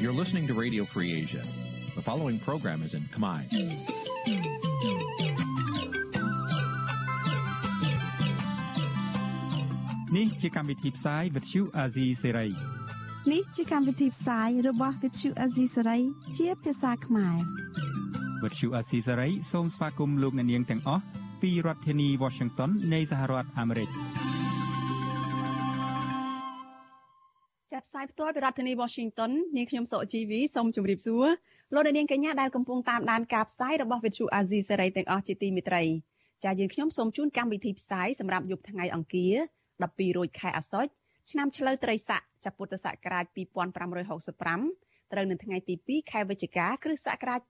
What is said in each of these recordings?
You're listening to Radio Free Asia. The following program is in Khmer. Nǐ chi càm bi tiệp xáy vệt chiu a zì sê ray នេះជាកម្មវិធីផ្សាយរបស់ Vithu Azisari ជាភាសាខ្មែរ វត្តឈូអាស៊ីសេរីសូមស្វាគមន៍លោកអ្នកនាងទាំងអស់ពីរដ្ឋធានី Washington នៃសហរដ្ឋអាមេរិក យផ្ទាល់ពីរដ្ឋធានី Washington នាងខ្ញុំសុកជីវីសូមជម្រាបសួរលោកអ្នកនាងកញ្ញាដែលកំពុងតាមដានការផ្សាយរបស់ Vithu Azisari ទាំងអស់ជាទីមេត្រីចាយើងខ្ញុំសូមជូនកម្មវិធីផ្សាយសម្រាប់យប់ថ្ងៃអង្គារ12រោចខែអាសត់ឆ្នាំឆ្លូវត្រីស័កចាប់ពុទ្ធសករាជ2565ត្រូវនៅថ្ងៃទី2ខែវិច្ឆិកាគ្រិស្តសករាជ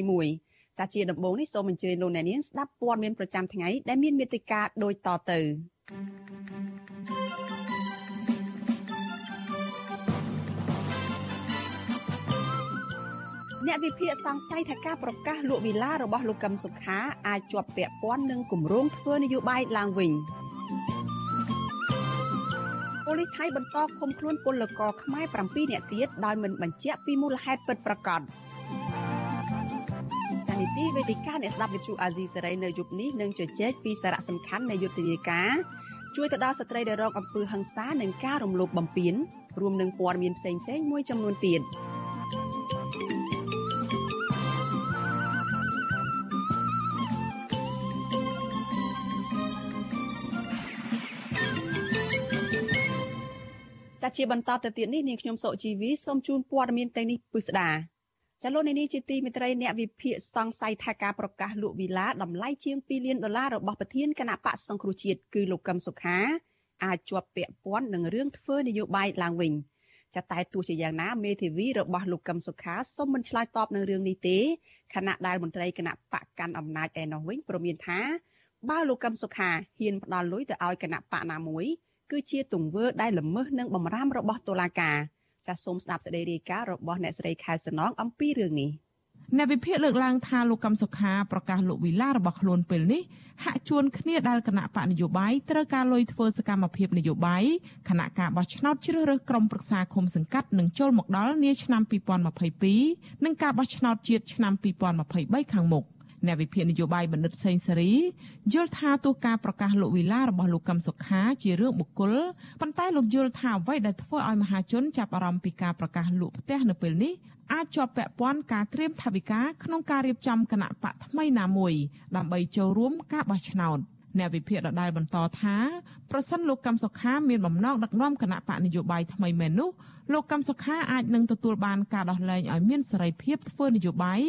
2021ចាជាដំបូងនេះសូមអញ្ជើញលោកអ្នកនាងស្ដាប់ព័ត៌មានប្រចាំថ្ងៃដែលមានមេត្តាដូចតទៅ អ្នកវិភាគសង្ស័យថាការប្រកាសលក់វិឡារបស់លោកកឹមសុខាអាចជាប់ពាក់ព័ន្ធនឹងគម្រោងធ្វើនយោបាយឡើងវិញប៉ូលីសថៃបន្តឃុំខ្លួនពលករខ្មែរ7នាក់ទៀតដោយមិនបញ្ជាក់ពីមូលហេតុពិតប្រាកដចានីតិវេទិកាអ្នកស្ដាប់វិទ្យុអាស៊ីសេរីនៅយប់នេះនឹងជជែកពីសារៈសំខាន់នៃយុទ្ធនាការជួយទៅដល់ស្ត្រីដែលរងអំពើហិង្សានិងការរំលោភបំពានរួមនឹងព័ត៌មានផ្សេងៗមួយចំនួនទៀត ជាបន្តទៅទៀតនេះនាងខ្ញុំសុជីវីសូមជូនព័ត៌មានទាំងនេះពិស្ដាចាលោកនេះជាទីមេត្រីអ្នកវិភាគសង្ស័យថាការប្រកាសលក់វីឡាតម្លៃជាង2លានដុល្លាររបស់ប្រធានគណៈបកសង្គ្រោះជាតិគឺលោកកឹមសុខាអាចជាប់ពាក់ព័ន្ធនឹងរឿងធ្វើនយោបាយឡើងវិញចាតែទោះជាយ៉ាងណាមេធាវីរបស់លោកកឹមសុខាសូមមិនឆ្លើយតបនឹងរឿងនេះទេខណៈដែលមន្ត្រីគណៈបកកាន់អំណាចឯណោះវិញព្រមានថាបើលោកកឹមសុខាហ៊ានផ្ដល់លុយទៅឲ្យគណៈបកណាមួយ គឺជាទង្វើដែលល្មើសនឹងបំរាមរបស់តុលាការចាសសូមស្ដាប់សេចក្តីរាយការណ៍របស់អ្នកស្រីខែសំណងអំពីរឿងនេះអ្នកវិភាគលើកឡើងថាលោកកំសុខាប្រកាសលោកវិឡារបស់ខ្លួនពេលនេះហាក់ជួនគ្នាដែលគណៈបកនយោបាយត្រូវការលុយធ្វើសកម្មភាពនយោបាយគណៈការបោះឆ្នោតជ្រើសរើសក្រុមប្រឹក្សាឃុំសង្កាត់នឹងចូលមកដល់នាឆ្នាំ2022និងការបោះឆ្នោតជាតិឆ្នាំ2023ខាងមុខ អ្នកវិភាគនយោបាយបណ្ឌិតសេងសេរីយល់ថាទោះការប្រកាសលោកវិឡារបស់លោកកឹមសុខាជារឿងបុគ្គលប៉ុន្តែលោកយល់ថាអ្វីដែលធ្វើឲ្យមហាជនចាប់អារម្មណ៍ពីការប្រកាសលក់ផ្ទះនៅពេលនេះអាចជាប់ពាក់ព័ន្ធការត្រៀមថវិកាក្នុងការរៀបចំគណៈបកថ្មីណាមួយដើម្បីចូលរួមការបោះឆ្នោតអ្នកវិភាគដដែលបន្តថាប្រសិនលោកកឹមសុខាមានបំណងដឹកនាំគណៈបកនយោបាយថ្មីមែននោះ លោកកឹមសុខាអាចនឹងទទួលបានការដោះលែងឲ្យមានសេរីភាពធ្វើនយោបាយ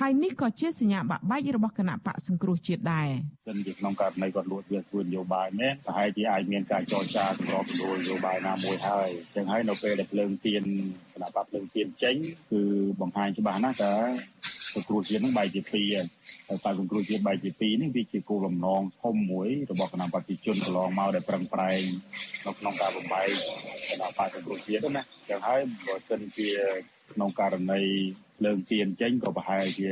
ហើយនេះក៏ជាសញ្ញាបាក់បែករបស់គណៈបកសង្គ្រោះជាតិដែរសិនជាក្នុងករណីគាត់លួចវាធ្វើនយោបាយមែនប្រហែលជាអាចមានការចរចាសម្របសម្រួលនយោបាយណាមួយហើយចឹងហើយនៅពេលដែលភ្លើងទៀនគណៈបកភ្លើងទៀនចេញគឺបង្ហាញច្បាស់ណាស់ថាសង្គ្រោះជាតិនឹងបែកជាពីរហើយតែសង្គ្រោះជាតិបែកជាពីរនេះវាជាគោលបំណងធំមួយរបស់គណៈបព្វជិជនកន្លងមកដែលប្រឹងប្រែងនៅក្នុងការបំបែកគណៈបព្វសង្គ្រោះជាតិណាចឹងហើយបើសិនជាក្នុងករណីលើកទៀនចេញក៏ប្រហែលជា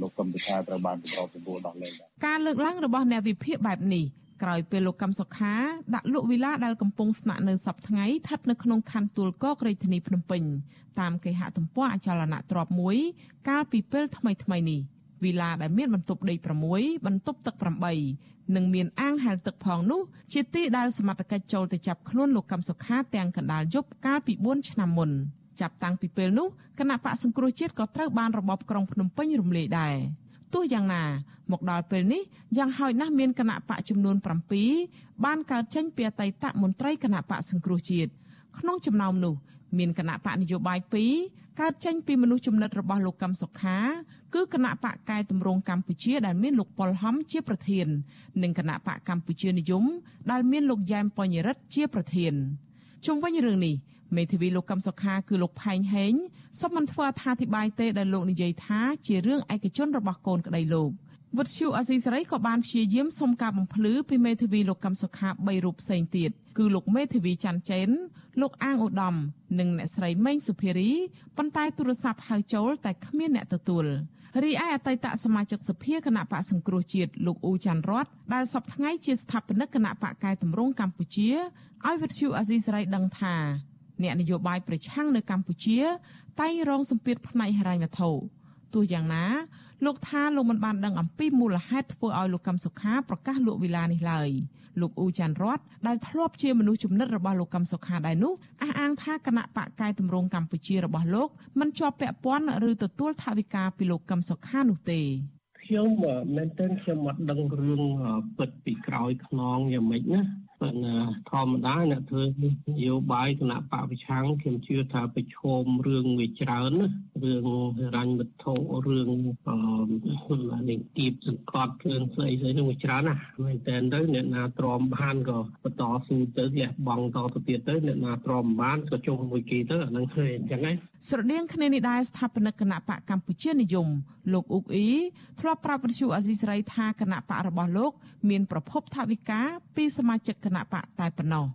លោកកឹមសុខាត្រូវបានសម្របសម្រួលដោះលែងដែរការលើកឡើងរបស់អ្នកវិភាគបែបនេះក្រោយពេលលោកកឹមសុខាដាក់លក់វិឡាដែលកំពុងស្នាក់នៅសប្តាហ៍ថ្ងៃស្ថិតនៅក្នុងខណ្ឌទួលគោករាជធានីភ្នំពេញតាមគេហទំព័រអចលនទ្រព្យមួយកាលពីពេលថ្មីថ្មីនេះ វិឡាដែលមានបន្ទប់ដី6បន្ទប់ទឹក8និងមានអាងហែលទឹកផងនោះជាទីដែលសមត្ថកិច្ចចូលទៅចាប់ខ្លួនលោកកឹមសុខាទាំងកណ្ដាលយប់កាលពី4ឆ្នាំមុន។ចាប់តាំងពីពេលនោះគណៈបកសង្គ្រោះជាតិក៏ត្រូវបានរបបក្រុងភ្នំពេញរំលាយដែរទោះយ៉ាងណាមកដល់ពេលនេះយ៉ាងហោចណាស់មានគណៈបកចំនួន7បានកើតចេញពីអតីតមន្ត្រីគណៈបកសង្គ្រោះជាតិក្នុងចំណោមនោះមានគណៈបកនយោបាយ2 កើតចេញពីមនុស្សចំណិតរបស់លោកកឹមសុខា គឺគណៈបកកែតម្រង់កម្ពុជាដែលមានលោកប៉ុលហំជាប្រធាន និងគណៈបកកម្ពុជានិយមដែលមានលោកយ៉ែមពញ្ញរិទ្ធជាប្រធានជុំវិញរឿងនេះមេធាវីលោកកឹមសុខាគឺលោកផែងហេងសូមមិនធ្វើអត្ថាធិប្បាយទេដែលលោកនិយាយថាជារឿងឯកជនរបស់កូនក្តីលោក វុទ្ធុអាស៊ីសេរីក៏បានព្យាយាមសុំការបំភ្លឺពីមេធាវីលោកកឹមសុខា3រូបផ្សេងទៀតគឺលោកមេធាវីច័ន្ទចេនលោកអាងឧត្តមនិងអ្នកស្រីម៉េងសុភារីប៉ុន្តែទូរស័ព្ទហៅចូលតែគ្មានអ្នកទទួលរីឯអតីតសមាជិកសភាគណៈបកសង្គ្រោះជាតិលោកអ៊ូច័ន្ទរតដែលសប្តាហ៍ថ្ងៃជាស្ថាបនិកគណៈបកកែតម្រង់កម្ពុជាឲ្យវិទ្យុអាស៊ីសេរីដឹងថា អ្នកនយោបាយប្រឆាំងនៅកម្ពុជាតែងរងសម្ពាធផ្នែកហិរញ្ញវត្ថុ ទោះយ៉ាងណាលោកថាលោកមិនបានដឹងអំពីមូលហេតុធ្វើឲ្យលោកកឹមសុខាប្រកាសលក់វិឡានេះឡើយលោកអ៊ូចាន់រតដែលធ្លាប់ជាមនុស្សចំណិតរបស់លោកកឹមសុខាដែរនោះអះអាងថាគណៈបកកែតម្រង់កម្ពុជារបស់លោកមិនជាប់ពាក់ព័ន្ធឬទទួលថវិកាពីលោកកឹមសុខានោះទេខ្ញុំមែនទែនខ្ញុំអត់ដឹងរឿងពិតពីក្រោយខ្នងយ៉ាងម៉េចណា ប៉ុន្តែធម្មតាអ្នកធ្វើនយោបាយគណៈបពប្រឆាំងខ្ញុំជឿថាប្រឈមរឿងវាច្រើនណារឿងរញ្ញវត្ថុរឿងអឺនេះទីបសង្កត់រឿងស្អីស្អីនោះវាច្រើនណាមែនតើទៅអ្នកណាទ្រាំបានក៏បន្តស៊ូទៅលះបង់តទៅទៀតទៅអ្នកណាទ្រាំបានក៏ជុំមួយគេទៅអានឹងឃើញអញ្ចឹងឯងស្រដៀងគ្នានេះដែរស្ថាបនិកគណៈបកកម្ពុជានិយមលោកអ៊ុកអ៊ីធ្លាប់ប្រាប់វិទ្យុអាស៊ីសេរីថាគណៈបករបស់លោក មានប្រភពថវិកាពីសមាជិកគណៈបកតែប៉ុណ្ណោះ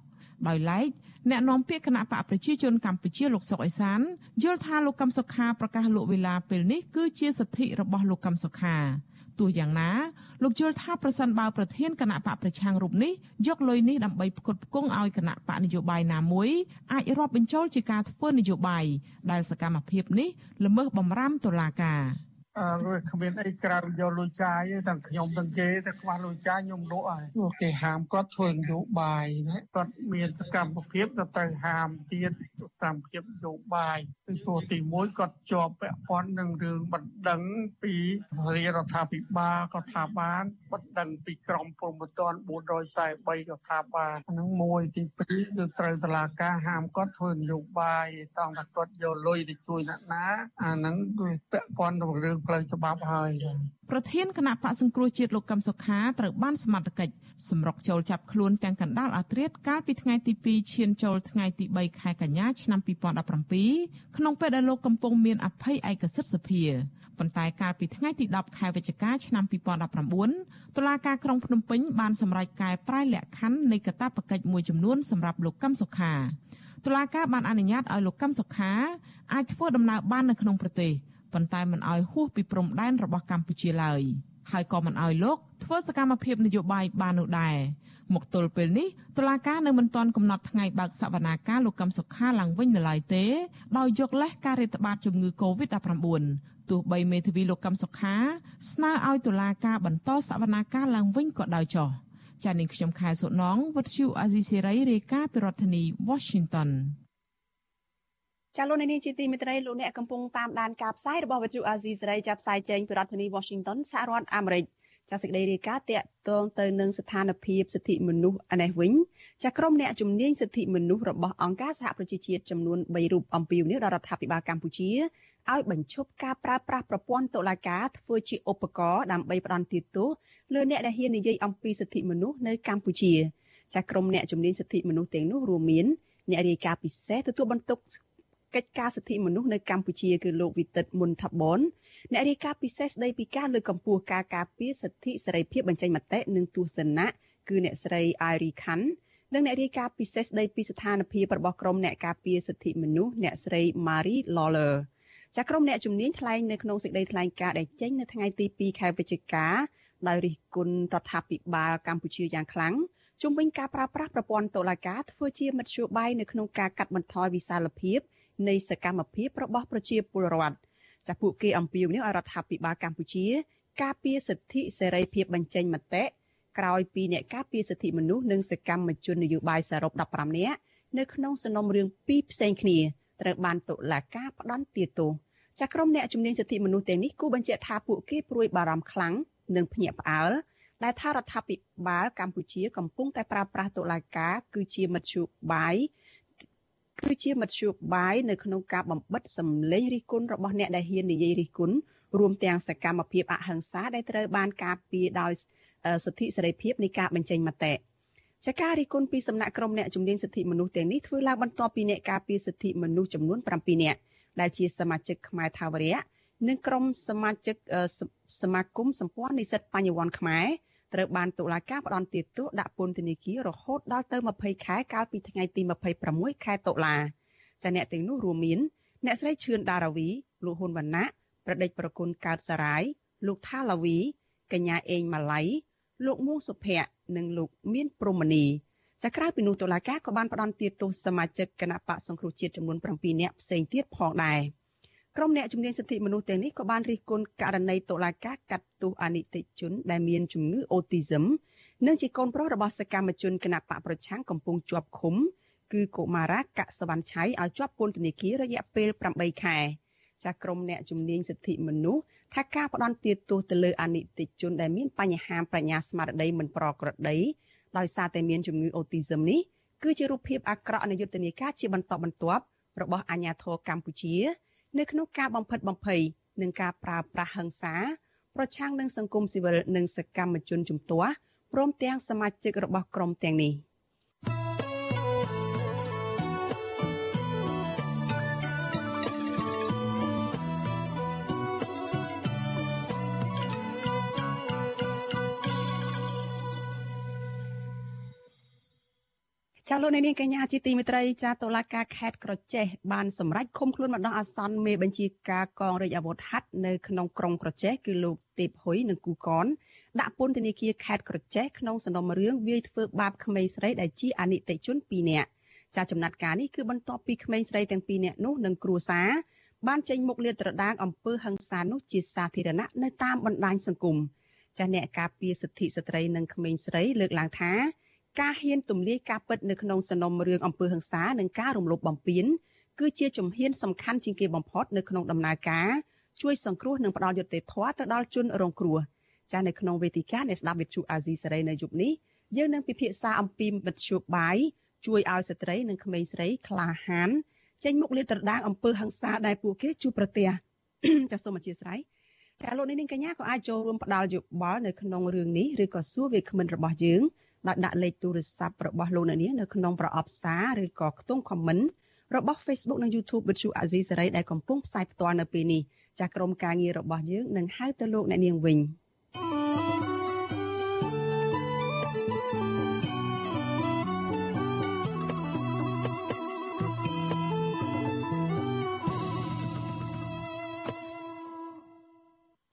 ដោយឡែកអ្នកនាំពាក្យគណៈបកប្រជាជនកម្ពុជាលោកសុកអេសានយល់ថាលោកកឹមសុខាប្រកាសលក់វេលាពេលនេះគឺជាសិទ្ធិរបស់លោកកឹមសុខា ទោះយ៉ាងណាលោកយល់ថាប្រសិនបើប្រធានគណៈបកប្រឆាំងរូបនេះយកលុយនេះដើម្បីផ្គត់ផ្គង់ឲ្យគណៈបកនយោបាយណាមួយអាចរាប់បញ្ចូលជាការធ្វើនយោបាយដែលសកម្មភាពនេះល្មើសបំរាមតុលាការ។ អឺគ្មានអីក្រៅយកលុយចាយទេទាំងខ្ញុំទាំងគេតែខ្វះលុយចាយខ្ញុំលក់ហើយគេហាមគាត់ធ្វើនយោបាយណាគាត់មានសកម្មភាពទៅទៅហាមទៀតសកម្មភាពនយោបាយពីព្រោះទី1គាត់ជាប់ពាក់ព័ន្ធនឹងរឿងបណ្ដឹងពីរាជរដ្ឋាភិបាលក៏ថាបានបណ្ដឹងពីក្រមព្រំប្រទាន443ក៏ថាបានហ្នឹងមួយទី2គឺត្រូវតឡាការហាមគាត់ធ្វើនយោបាយតង់ថាគាត់យកលុយទៅជួយអ្នកណាអាហ្នឹងគឺពាក់ព័ន្ធនឹងរឿងផ្លូវច្បាប់ហើយប្រធានគណៈបកសង្គ្រោះជាតិលោកកឹមសុខាត្រូវបានសមត្ថកិច្ចសម្រុកចូលចាប់ខ្លួនទាំងកណ្ដាលអាត្រិតកាលពីថ្ងៃទី2ឈានចូលថ្ងៃទី3ខែកញ្ញាឆ្នាំ2017ក្នុងពេលដែលលោកកំពុងមានអភ័យឯកសិទ្ធិសភាប៉ុន្តែកាលពីថ្ងៃទី10ខែវិច្ឆិកាឆ្នាំ2019តុលាការក្រុងភ្នំពេញបានសម្រេចកែប្រែលក្ខខណ្ឌនៃកាតព្វកិច្ចមួយចំនួនសម្រាប់លោកកឹមសុខាតុលាការបានអនុញ្ញាតឲ្យលោកកឹមសុខាអាចធ្វើដំណើរបាននៅក្នុងប្រទេស ប៉ុន្តែមិនអោយហួសពីព្រំដែនរបស់កម្ពុជាឡើយហើយក៏មិនអោយលោកធ្វើសកម្មភាពនយោបាយបាននោះដែរមកទល់ពេលនេះតុលាការនៅមិនទាន់កំណត់ថ្ងៃបើកសវនាការលោកកឹមសុខាឡើងវិញនៅឡើយទេដោយយកលេសការរាតត្បាតជំងឺ Covid-19 ទោះបីមេធាវីលោកកឹមសុខា ស្នើឲ្យតុលាការបន្តសវនាការឡើងវិញក៏ដោយចោះចា៎នាងខ្ញុំខែសុណងវុទ្ធុអាស៊ីសេរីរាយការណ៍ពីរដ្ឋធានី Washington ចាលោកនាងជាទីមេត្រីលោកអ្នកកំពុងតាមដានការផ្សាយរបស់វិទ្យុអាស៊ីសេរីចាប់ផ្សាយចេញពីរដ្ឋធានី Washington សហរដ្ឋអាមេរិកចាសេចក្តីរាយការណ៍តាក់ទងទៅនឹងស្ថានភាពសិទ្ធិមនុស្សឯនេះវិញចាក្រុមអ្នកជំនាញសិទ្ធិមនុស្សរបស់អង្គការសហប្រជាជាតិចំនួន3រូបអំពាវនាវដល់រដ្ឋាភិបាលកម្ពុជាឲ្យបញ្ឈប់ការប្រើប្រាស់ប្រព័ន្ធតុលាការធ្វើជាឧបករណ៍ដើម្បីផ្ដន់ទោសលើអ្នកដែលហ៊ាននិយាយអំពីសិទ្ធិមនុស្សនៅកម្ពុជាចាក្រុមអ្នកជំនាញសិទ្ធិមនុស្សទាំងនោះរួមមានអ្នករាយការណ៍ពិសេសទទួលបន្ទុក កិច្ចការសិទ្ធិមនុស្សនៅកម្ពុជាគឺលោកវិទិតមុនថាបនអ្នករាយការណ៍ពិសេសស្ដីពីការលើកកម្ពស់ការការពារសិទ្ធិសេរីភាពបញ្ចេញមតិនិងទស្សនៈគឺអ្នកស្រី Airi Khan និងអ្នករាយការណ៍ពិសេសស្ដីពីស្ថានភាពរបស់ក្រមអ្នកការពារសិទ្ធិមនុស្សអ្នកស្រី Marie Lawler ចាក្រមអ្នកជំនាញថ្លែងនៅក្នុងសេចក្តីថ្លែងការណ៍ដែលចេញនៅថ្ងៃទី2ខែវិច្ឆិកាដោយរិះគន់រដ្ឋាភិបាលកម្ពុជាយ៉ាងខ្លាំងជុំវិញការប្រើប្រាស់ប្រព័ន្ធតុលាការធ្វើជាមធ្យោបាយនៅក្នុងការកាត់បន្ថយវិសាលភាព នៃសកម្មភាពរបស់ប្រជាពលរដ្ឋចាពួកគេអំពាវនាវឲ្យរដ្ឋាភិបាលកម្ពុជា ការពារសិទ្ធិសេរីភាពបញ្ចេញមតិក្រោយពីអ្នកការពារសិទ្ធិមនុស្សនិងសកម្មជននយោបាយសរុប15នាក់នៅក្នុងសំណុំរឿងពីរផ្សេងគ្នាត្រូវបានតុលាការផ្ដន្ទាទោសចាក្រុមអ្នកជំនាញសិទ្ធិមនុស្សទាំងនេះគូបញ្ជាក់ថាពួកគេព្រួយបារម្ភខ្លាំងនិងភ្ញាក់ផ្អើលដែលថារដ្ឋាភិបាលកម្ពុជាកំពុងតែប្រើប្រាស់តុលាការគឺជាមធ្យោបាយ គឺជាមធ្យោបាយនៅក្នុងការបំបិតសម្លេងរិះគន់របស់អ្នកដែលហ៊ាននិយាយរិះគន់រួមទាំងសកម្មភាពអហិង្សាដែលត្រូវបានការពារដោយសិទ្ធិសេរីភាពនៃការបញ្ចេញមតិចាការរិះគន់ពីសំណាក់ក្រុមអ្នកជំនាញសិទ្ធិមនុស្សទាំងនេះធ្វើឡើងបន្ទាប់ពីអ្នកការពារសិទ្ធិមនុស្សចំនួន7នាក់ដែលជាសមាជិកខ្មែរថាវរៈនិងក្រុមសមាជិកសមាគមសម្ព័ន្ធនិស្សិតបញ្ញវន្តខ្មែរ ត្រូវបានតុលាការផ្តន្ទាទោសដាក់ពន្ធនាគាររហូតដល់ទៅ20ខែកាលពីថ្ងៃទី26ខែតុលាចាអ្នកទាំងនោះរួមមានអ្នកស្រីឈឿនដារាវីលោកហ៊ុនវណ្ណៈប្រដេចប្រគុណកើតសារាយលោកថាឡាវីកញ្ញាអេងម៉ាឡៃលោកមួងសុភ័ក្រនិងលោកមានព្រំមនីចាក្រៅពីនោះតុលាការក៏បានផ្តន្ទាទោសសមាជិកគណៈបកសង្គ្រោះជាតិចំនួន7នាក់ផ្សេងទៀតផងដែរ ក្រុមអ្នកជំនាញសិទ្ធិមនុស្សទាំងនេះក៏បានរិះគន់ករណីតុលាការកាត់ទោសអនិច្ចជនដែលមានជំងឺអូទីសឹមនិងជាកូនប្រុសរបស់សកម្មជនគណៈបកប្រឆាំងកំពុងជាប់ឃុំគឺកុមារៈកសវណ្ណឆៃឲ្យជាប់ពន្ធនាគាររយៈពេល8ខែចាស់ក្រុមអ្នកជំនាញសិទ្ធិមនុស្សថាការផ្ដន់ទាទោសទៅលើអនិច្ចជនដែលមានបញ្ហាប្រាជ្ញាស្មារតីមិនប្រក្រតីដោយសារតែមានជំងឺអូទីសឹមនេះគឺជារូបភាពអាក្រក់នៃយុទ្ធនាការជាបន្តបន្ទាប់របស់អាជ្ញាធរកម្ពុជា នៅក្នុងការបំផិតបំភ័យនិងការប្រើប្រាស់ហិង្សាប្រឆាំងនឹងសង្គមស៊ីវិលនិងសកម្មជនជំទាស់ព្រមទាំងសមាជិករបស់ក្រុមទាំងនេះ។ ចាលោកនាងកញ្ញាជាទីមេត្រីចាតុលាការខេត្តក្រចេះបានសម្រេចឃុំខ្លួនម្ដងអាសន្នមេបញ្ជាការកងរាជអាវុធហត្ថនៅក្នុងក្រុងក្រចេះគឺលោកទេពហ៊ុយនិងគូកនដាក់ពន្ធនាគារខេត្តក្រចេះក្នុងសំណុំរឿងវាយធ្វើបាបក្មេងស្រីដែលជាអនិច្ចជន2នាក់ចាចំណាត់ការនេះគឺបន្ទាប់ពីក្មេងស្រីទាំងពីរនាក់នោះនិងគ្រួសារបានចេញមុខលាតត្រដាងអំពើហិង្សានោះជាសាធារណៈនៅតាមបណ្ដាញសង្គមចាអ្នកការពារសិទ្ធិស្ត្រីនិងក្មេងស្រីលើកឡើងថា ការហ៊ានទម្លាយការពិតនៅក្នុងសំណុំរឿងអំពើហិង្សានិងការរំលោភបំពានគឺជាជំហានសំខាន់ជាងគេបំផុតនៅក្នុងដំណើរការជួយសង្គ្រោះនិងផ្ដល់យុត្តិធម៌ទៅដល់ជនរងគ្រោះចាស់នៅក្នុងវេទិកានៃស្ដាប់វិទ្យុអាស៊ីសេរីនៅយប់នេះយើងនឹងពិភាក្សាអំពីមធ្យោបាយជួយឲ្យស្ត្រីនិងក្មេងស្រីក្លាហានចេញមុខលាតត្រដាងអំពើហិង្សាដែលពួកគេជួបប្រទះចាសសូមអធិស្ឋានចាលោកនាងកញ្ញាក៏អាចចូលរួមផ្ដល់យោបល់នៅក្នុងរឿងនេះឬក៏សួរវាគ្មិនរបស់យើង ដោយដាក់លេខទូរស័ព្ទរបស់លោកអ្នកនាងនៅក្នុងប្រអប់សារឬក៏ខ្ទង់ comment របស់ Facebook និង YouTube វិទ្យុអាស៊ីសេរីដែលកំពុងផ្សាយផ្ទាល់នៅពេលនេះចាស់ក្រុមការងាររបស់យើងនឹងហៅទៅលោកអ្នកនាងវិញ។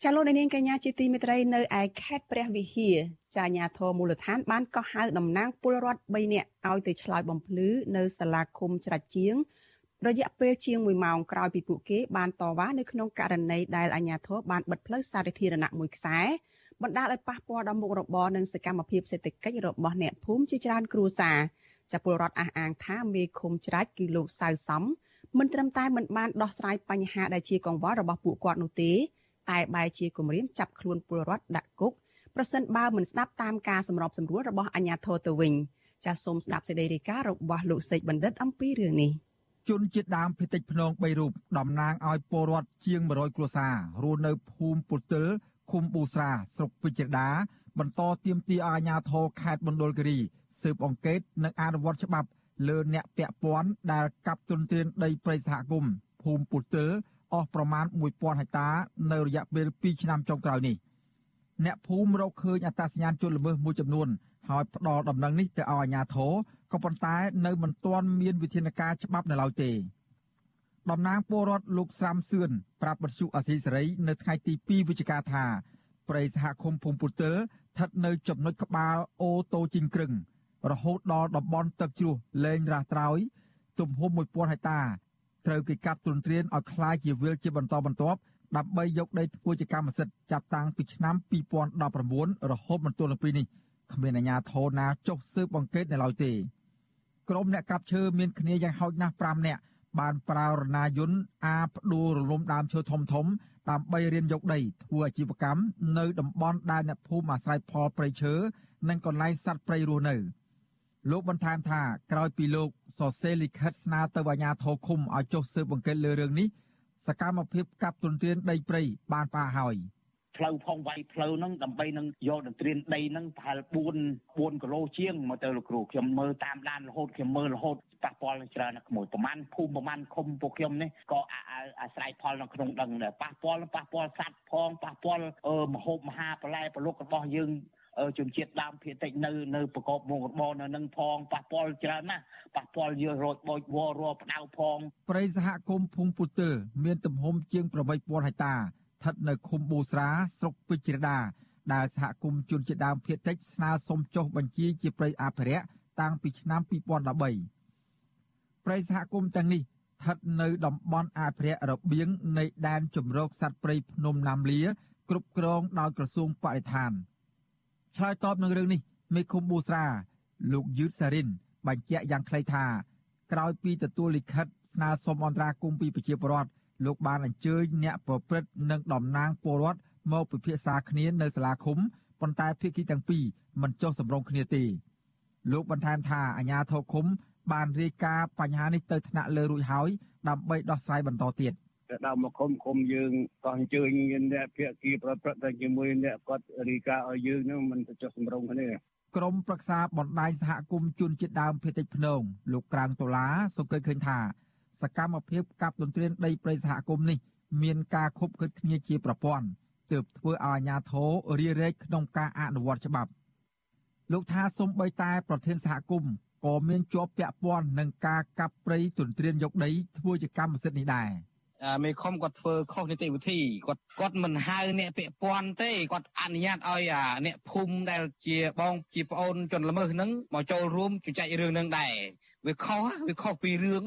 ចាលោកនាងកញ្ញាជាទីមេត្រីនៅឯខេត្តព្រះវិហារចាអាញាធរមូលដ្ឋានបានកោះហៅតំណាងពលរដ្ឋ3នាក់ឲ្យទៅឆ្លើយបំភ្លឺនៅសាលាឃុំច្រាច់ជាងរយៈពេលជាង1ម៉ោងក្រោយពីពួកគេបានតវ៉ានៅក្នុងករណីដែលអាញាធរបានបិទផ្លូវសាធារណៈមួយខ្សែបណ្ដាលឲ្យប៉ះពាល់ដល់មុខរបរនិងសកម្មភាពសេដ្ឋកិច្ចរបស់អ្នកភូមិជាច្រើនគ្រួសារចាពលរដ្ឋអះអាងថាមេឃុំច្រាច់គឺលោកសៅសំមិនត្រឹមតែមិនបានដោះស្រាយបញ្ហាដែលជាកង្វល់របស់ពួកគាត់នោះទេ តែបែរជាគម្រាមចាប់ខ្លួនពលរដ្ឋដាក់គុកប្រសិនបើមិនស្ដាប់តាមការសម្របសម្រួលរបស់អាជ្ញាធរទៅវិញចាសសូមស្ដាប់សេចក្តីរាយការណ៍របស់លោកសេកបណ្ឌិតអំពីរឿងនេះជនជាតិដើមភាគតិចភ្នង3រូបតំណាងឲ្យពលរដ្ឋជាង100គ្រួសាររស់នៅភូមិពុទិលឃុំប៊ូស្រាស្រុកវិជ្ជដា បន្តទៀមទីអាជ្ញាធរខេត្តមណ្ឌលគិរីស៊ើបអង្កេតនិងអនុវត្តច្បាប់លើអ្នកពាក់ព័ន្ធដែលកាប់ទុនទានដីព្រៃសហគមន៍ភូមិពុទិល អស់ប្រមាណ1000ហិកតា នៅរយៈពេល2ឆ្នាំចុងក្រោយនេះអ្នកភូមិរកឃើញអត្តសញ្ញាណជនល្មើសមួយចំនួនហើយផ្ដល់ដំណឹងនេះទៅឲ្យអាជ្ញាធរក៏ប៉ុន្តែនៅមិនទាន់មានវិធានការច្បាប់នៅឡើយទេតំណាងពលរដ្ឋលោកស្រាំសឿនប្រាប់បទសុអសីសេរី នៅថ្ងៃទី2វិច្ឆិកាថាព្រៃសហគមន៍ភូមិពុទិលស្ថិតនៅចំណុចក្បាលអូតូជីងក្រឹងរហូតដល់តំបន់ទឹកជ្រោះលែងរះត្រោយទំហំ1000ហិកតា ត្រូវគេកាប់ទ្រង់ទ្រានឲ្យคล้ายជាវិលជាបន្តបន្ទាប់ដើម្បីយកដីធ្វើជាកម្មសិទ្ធិចាប់តាំងពីឆ្នាំ2019រហូតមកទល់នឹងពេលនេះគ្មានអាជ្ញាធរណាចុះស៊ើបអង្កេតនៅឡើយទេក្រុមអ្នកកាប់ឈើមានគ្នាយ៉ាងហោចណាស់5នាក់បានប្រើរណាយន្តអាផ្ដួលរលំដើមឈើធំធំដើម្បីរៀនយកដីធ្វើអាជីវកម្មនៅតំបន់ដែលអ្នកភូមិអាស្រ័យផលព្រៃឈើនិងកន្លែងសត្វព្រៃរស់នៅ លោកបន្ថែមថាក្រោយពីលោកសរសេរលិខិតស្នើទៅអាជ្ញាធរឃុំឲ្យចុះស៊ើបអង្កេតលើរឿងនេះសកម្មភាពកាប់ទន្ទ្រានដីព្រៃបានផ្អាកហើយផ្លូវផងវាយផ្លូវហ្នឹងដើម្បីនឹងយកទន្ទ្រានដីហ្នឹងប្រហែល4 4គីឡូជាងមកទៅលោកគ្រូខ្ញុំមើលតាមដានរហូតខ្ញុំមើលរហូតប៉ះពាល់ច្រើនណាស់ក្មួយប្រហែលភូមិប្រហែលឃុំពួកខ្ញុំនេះក៏អាស្រ័យផលនៅក្នុងដឹងដែរប៉ះពាល់ប៉ះពាល់សัตว์ផងប៉ះពាល់មហូបមហាបន្លែប្រលុករបស់យើង ជនជាតិដើមភាគតិចនៅនៅប្រកបមុខរបរនៅនឹងផងប៉ះពាល់ច្រើនណាស់ប៉ះពាល់យើរោចបូចវររផ្ដៅផងព្រៃសហគមន៍ភូមិពុទិលមានទំហំជាង8000ហិកតាស្ថិតនៅឃុំបូស្រាស្រុកពេជ្រដាដែលសហគមន៍ជនជាតិដើមភាគតិចស្នើសុំចុះបញ្ជីជាព្រៃអភិរក្សតាំងពីឆ្នាំ2013ព្រៃសហគមន៍ទាំងនេះស្ថិតនៅតំបន់អភិរក្សរបៀងនៃដែនជំរកសត្វព្រៃភ្នំណាមលាគ្រប់គ្រងដោយក្រសួងបរិស្ថាន ឆ្លើយតបនឹងរឿងនេះមេឃុំប៊ូស្រាលោកយឺតសារិនបញ្ជាក់យ៉ាងខ្លីថាក្រោយពីទទួលលិខិតស្នើសុំអន្តរាគមន៍ពីប្រជាពលរដ្ឋលោកបានអញ្ជើញអ្នកប្រព្រឹត្តនិងតំណាងពលរដ្ឋមកពិភាក្សាគ្នានៅសាលាឃុំប៉ុន្តែភាគីទាំងពីរមិនចុះសម្រុងគ្នាទេលោកបន្ថែមថាអាជ្ញាធរឃុំបានរាយការណ៍បញ្ហានេះទៅថ្នាក់លើរួចហើយដើម្បីដោះស្រាយបន្តទៀត ទៅដល់មកឃុំឃុំយើងក៏អញ្ជើញអ្នកភាគីប្រព្រឹត្តទៅជាមួយអ្នកគាត់រីកាឲ្យយើងនឹងមិនទៅចុះសម្រុងគ្នាក្រមប្រឹក្សាបណ្ដាញសហគមន៍ជនជាតិដើមភេតិចភ្នងលោកក្រាំងដុល្លារសង្កេតឃើញថាសកម្មភាពកាប់ទន្ទ្រានដីព្រៃសហគមន៍នេះមានការខុបខិតគ្នាជាប្រព័ន្ធទើបធ្វើឲ្យអាជ្ញាធររារែកក្នុងការអនុវត្តច្បាប់លោកថាសំបីតែប្រធានសហគមន៍ក៏មានជាប់ពាក់ព័ន្ធនឹងការកាប់ព្រៃទន្ទ្រានយកដីធ្វើជាកម្មសិទ្ធិនេះដែរ មេខុំគាត់ធ្វើខុសនីតិវិធីគាត់គាត់មិនហៅអ្នកពាក់ព័ន្ធទេគាត់អនុញ្ញាតឲ្យអ្នកភូមិដែលជាបងជាប្អូនជនល្មើសហ្នឹងមកចូលរួមជជែករឿងហ្នឹងដែរវាខុសវាខុសពីរឿង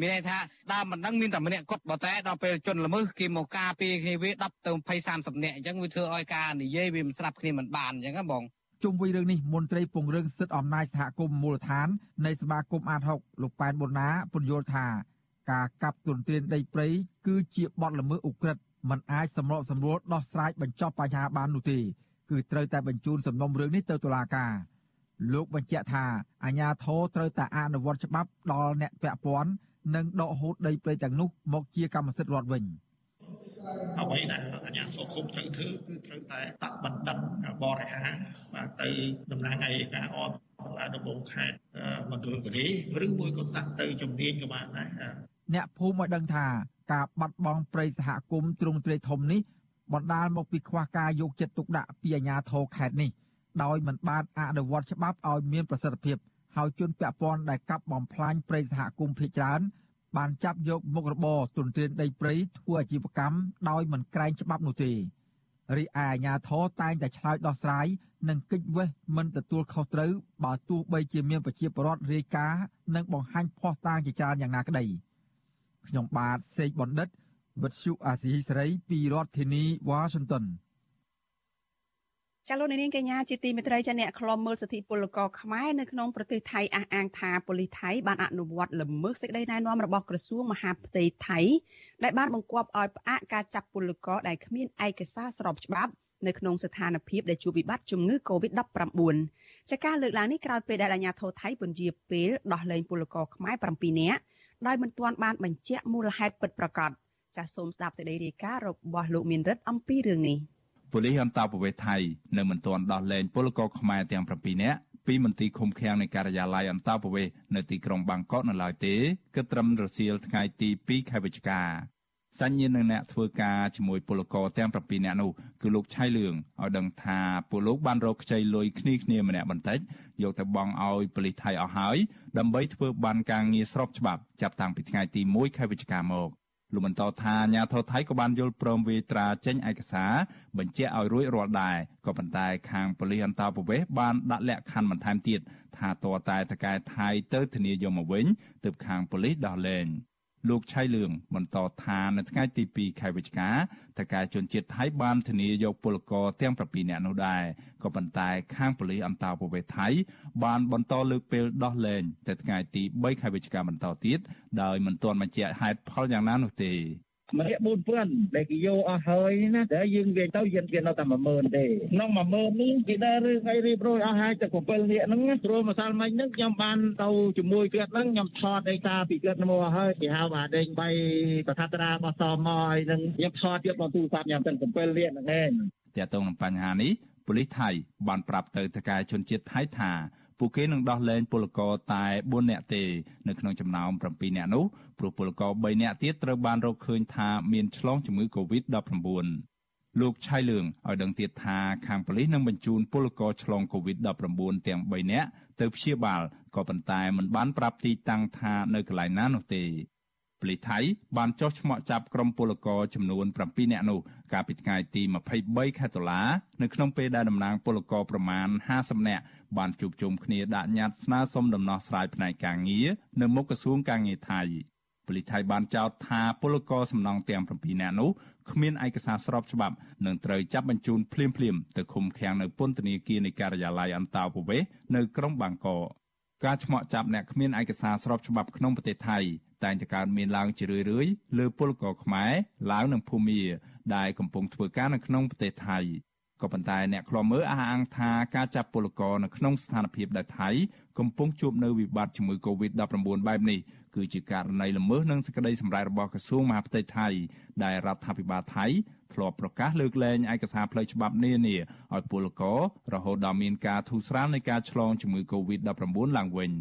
មានន័យថាដើមមិនដឹងមានតែម្នាក់គាត់បើតែដល់ពេលជនល្មើសគេមកការពារគ្នាវា10ទៅ20 30នាក់អញ្ចឹងវាធ្វើឲ្យការនិយាយវាមិនស្រាប់គ្នាមិនបានអញ្ចឹងណាបងជុំវិញរឿងនេះមន្ត្រីពង្រឹងសិទ្ធិអំណាចសហគមន៍មូលដ្ឋាននៃសមាគមអាត6លោកប៉ែនប៊ុនណាពន្យល់ថា ការកាប់ទុនទានដីព្រៃគឺជាបទល្មើសឧក្រិដ្ឋមិនអាចសម្របសម្រួលដោះស្រាយបញ្ចប់បញ្ហាបាននោះទេគឺត្រូវតែបញ្ជូនសំណុំរឿងនេះទៅតុលាការលោកបញ្ជាក់ថាអាជ្ញាធរត្រូវតែអនុវត្តច្បាប់ដល់អ្នកពាក់ព័ន្ធនិងដកហូតដីព្រៃទាំងនោះមកជាកម្មសិទ្ធិរដ្ឋវិញអ្វីដែលអាជ្ញាធរឃុំត្រូវធ្វើគឺត្រូវតែដាក់បណ្ដឹងបរិហាបាទទៅតំណាងអัยការអបសាលាដំបងខេត្តមណ្ឌលគិរីឬមួយក៏ដាក់ទៅជំនាញក៏បានដែរ អ្នកភូមិឲ្យដឹងថាការបាត់បង់ព្រៃសហគមន៍ទ្រង់ទ្រាយធំនេះបណ្ដាលមកពីខ្វះការយកចិត្តទុកដាក់ពីអាជ្ញាធរខេត្តនេះដោយមិនបានអនុវត្តច្បាប់ឲ្យមានប្រសិទ្ធភាពហើយជនពាក់ព័ន្ធដែលកាប់បំផ្លាញព្រៃសហគមន៍ភៀចច្រើនបានចាប់យកមុខរបរទុនទ្រានដីព្រៃធ្វើអាជីវកម្មដោយមិនក្រែងច្បាប់នោះទេរីឯអាជ្ញាធរតែងតែឆ្លើយដោះស្រាយនិងកិច្ចវេះមិនទទួលខុសត្រូវបើទោះបីជាមានប្រជាពលរដ្ឋរាយការណ៍និងបង្ហាញភស្តុតាងជាច្រើនយ៉ាងណាក្តី ខ្ញុំបាទសេកបណ្ឌិតវិទ្យុអាស៊ីសេរីពីរដ្ឋធានីវ៉ាស៊ីនតោនចាលោកនាងកញ្ញាជាទីមេត្រីចាអ្នកខ្លំមើលសិទ្ធិពលករខ្មែរនៅក្នុងប្រទេសថៃអះអាងថាប៉ូលីសថៃបានអនុវត្តល្មើសសេចក្តីណែនាំរបស់ក្រសួងមហាផ្ទៃថៃដែលបានបង្គាប់ឲ្យផ្អាកការចាប់ពលករដែលគ្មានឯកសារស្របច្បាប់នៅក្នុងស្ថានភាពដែលជួបវិបត្តិជំងឺ Covid-19 ចាការលើកឡើងនេះក្រោយពេលដែលអាជ្ញាធរថៃពន្យាពេលដោះលែងពលករខ្មែរ7នាក់ ដោយមិនទាន់បានបញ្ជាក់មូលហេតុពិតប្រាកដចាសសូមស្ដាប់សេចក្តីរាយការណ៍របស់លោកមានរិទ្ធអំពីរឿងនេះប៉ូលីសអន្តរប្រវេសន៍ថៃនៅមិនទាន់ដោះលែងពលករខ្មែរទាំង7នាក់ពីមន្ទីរឃុំឃាំងនៃការិយាល័យអន្តរប្រវេសន៍នៅទីក្រុងបាងកកនៅឡើយទេគិតត្រឹមរសៀលថ្ងៃទី2ខែវិច្ឆិកា សញ្ញានឹងអ្នកធ្វើការជាមួយពលករទាំង7នាក់នោះគឺលោកឆៃលឿងឲ្យដឹងថាពលលោកបានរកខ្ចីលុយគ្នាគ្នាម្នាក់បន្តិចយកទៅបង់ឲ្យប៉ូលីសថៃអស់ហើយដើម្បីធ្វើបានការងារស្របច្បាប់ចាប់តាំងពីថ្ងៃទី1ខែវិច្ឆិកាមកលោកបន្តថាអាញាធរថៃក៏បានយល់ព្រមវេត្រាចេញឯកសារបញ្ជាក់ឲ្យរួចរាល់ដែរក៏ប៉ុន្តែខាងប៉ូលីសអន្តរប្រវេសន៍បានដាក់លក្ខខណ្ឌបន្ថែមទៀតថាតើតែតកែថៃទៅធានាយកមកវិញទើបខាងប៉ូលីសដោះលែង។ លោកឆៃលឿងបន្តថានៅថ្ងៃទី2ខែវិច្ឆិកាតកែជនជាតិថៃបានធានាយកពលករទាំង7នាក់នោះដែរក៏ប៉ុន្តែខាងប៉ូលីសអន្តរប្រវេសន៍ថៃបានបន្តលើកពេលដោះលែងទៅថ្ងៃទី3ខែវិច្ឆិកាបន្តទៀតដោយមិនទាន់បញ្ជាក់ហេតុផលយ៉ាងណានោះទេ ម្នាក់4000ដែលគេយកអស់ហើយណាតែយើងវិញទៅយើងគេនៅតែ10000ទេក្នុង10000នេះគេដើររឿងអីរៀបរយអស់ហើយតែ7នាក់ហ្នឹងព្រោះម្សិលមិញហ្នឹងខ្ញុំបានទៅជាមួយគាត់ហ្នឹងខ្ញុំថតឯកាពីគាត់មកហើយគេហៅថាដេញបីប្រកាសត្រារបស់សមហើយនឹងខ្ញុំថតទៀតមកទូរស័ព្ទខ្ញុំទាំង7នាក់ហ្នឹងឯងទាក់ទងនឹងបញ្ហានេះប៉ូលីសថៃបានប្រាប់ទៅតកែជនជាតិថៃថា ពួកគេនឹងដោះលែងពលករតែ4នាក់ទេនៅក្នុងចំណោម7នាក់នោះព្រោះពលករ3នាក់ទៀតត្រូវបានរកឃើញថាមានឆ្លងជំងឺ Covid-19 លោកឆៃលឿងឲ្យដឹងទៀតថាខាងប៉ូលីសនឹងបញ្ជូនពលករឆ្លង Covid-19 ទាំង3នាក់ទៅព្យាបាលក៏ប៉ុន្តែមិនបានប្រាប់ទីតាំងថានៅកន្លែងណានោះទេ ប៉ូលីសថៃបានចុះឈ្មោះចាប់ក្រុមពលករចំនួន7នាក់នោះកាលពីថ្ងៃទី23ខែតុលានៅក្នុងពេលដែលតំណាងពលករប្រមាណ50នាក់បានជួបជុំគ្នាដាក់ញត្តិស្នើសុំដំណោះស្រាយផ្នែកការងារនៅមុខក្រសួងការងារថៃប៉ូលីសថៃបានចោទថាពលករសំណង់ទាំង7នាក់នោះគ្មានឯកសារស្របច្បាប់នឹងត្រូវចាប់បញ្ជូនភ្លាមៗទៅឃុំឃាំងនៅពន្ធនាគារនៃការិយាល័យអន្តោប្រវេសន៍នៅក្រុងបាងកក ការឆ្មក់ចាប់អ្នកគ្មានឯកសារស្របច្បាប់ក្នុងប្រទេសថៃតែងតែកើតមានឡើងជារឿយៗលើពលករខ្មែរឡាវនិងភូមាដែលកំពុងធ្វើការនៅក្នុងប្រទេសថៃ ក៏ប៉ុន្តែអ្នកខ្លាំមើលអះអាងថាការចាប់ពលករនៅក្នុងស្ថានភាពដែលថៃកំពុងជួបនៅវិបត្តិជំងឺ Covid-19 បែបនេះគឺជាករណីល្មើសនឹងសេចក្តីសម្រេចរបស់ក្រសួងមហាផ្ទៃថៃដែលរដ្ឋាភិបាលថៃធ្លាប់ប្រកាសលើកលែងឯកសារផ្លូវច្បាប់នានាឲ្យពលកររហូតដល់មានការធូរស្រាលនៃការឆ្លងជំងឺ Covid-19 ឡើងវិញ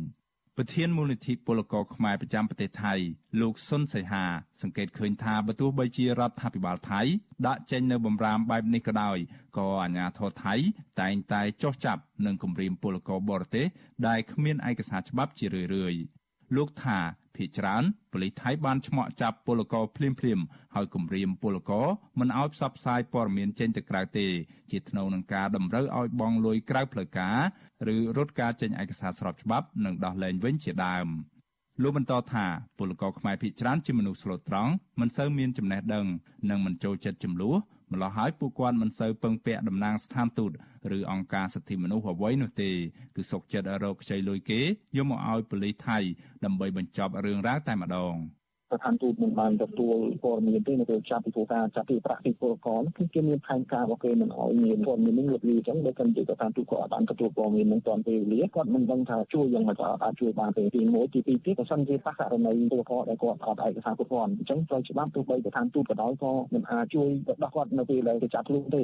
ប្រធានមូលនិធិពលករខ្មែរប្រចាំប្រទេសថៃលោកសុនសីហា សង្កេតឃើញថាបើទោះបីជារដ្ឋាភិបាលថៃដាក់ចេញនៅបំរាមបែបនេះក៏ដោយក៏អាជ្ញាធរថៃតែងតែចោះចាប់និងគំរាមពលករបរទេសដែលគ្មានឯកសារច្បាប់ជារឿយៗ លោកថាភ ieck ច្រើនប៉ូលីសថៃបានឆ្មក់ចាប់ពលករភ្លាមភ្លាមហើយគំរាមពលករមិនឲ្យផ្សព្វផ្សាយព័ត៌មានចេញទៅក្រៅទេ ជាថ្នូវនឹងការតម្រូវឲ្យបង់លុយក្រៅផ្លូវការឬរត់ការចេញឯកសារស្របច្បាប់និងដោះលែងវិញជាដើមលោកបន្តថាពលករខ្មែរភ ieck ច្រើនជាមនុស្សស្លូតត្រង់មិនសូវមានចំណេះដឹងនិងមិនចូលចិត្តចំនួន ម្ល៉េះហើយពួកគាត់មិនសូវពឹងពាក់តំណាងស្ថានទូតឬអង្គការសិទ្ធិមនុស្សអ្វីនោះទេគឺសុកចិត្តរកខ្ចីលុយគេយកមកឲ្យប៉ូលីសថៃដើម្បីបញ្ចប់រឿងរ៉ាវតែម្ដង។ ស្ថានទូតមិនបានទទួលព័ត៌មានទេនៅពេលចាប់ពីធ្វើការចាប់ពីប្រាក់ពីពលករគឺគេមានផែនការរបស់គេមិនឲ្យមានព័ត៌មាននឹងលុបលាអញ្ចឹងបើមិនជាស្ថានទូតគាត់អត់បានទទួលព័ត៌មាននឹងតាន់ពេលវេលាគាត់មិនដឹងថាជួយយ៉ាងម៉េចក៏អាចជួយបានទេទី1ទី2ទៀតបើសិនជាប៉ះករណីពលករដែលគាត់អត់ឯកសារគ្រប់គ្រាន់អញ្ចឹងត្រូវច្បាប់ទោះបីស្ថានទូតក៏ដោយក៏មិនអាចជួយទៅដោះគាត់នៅពេលដែលគេចាប់ខ្លួនទេ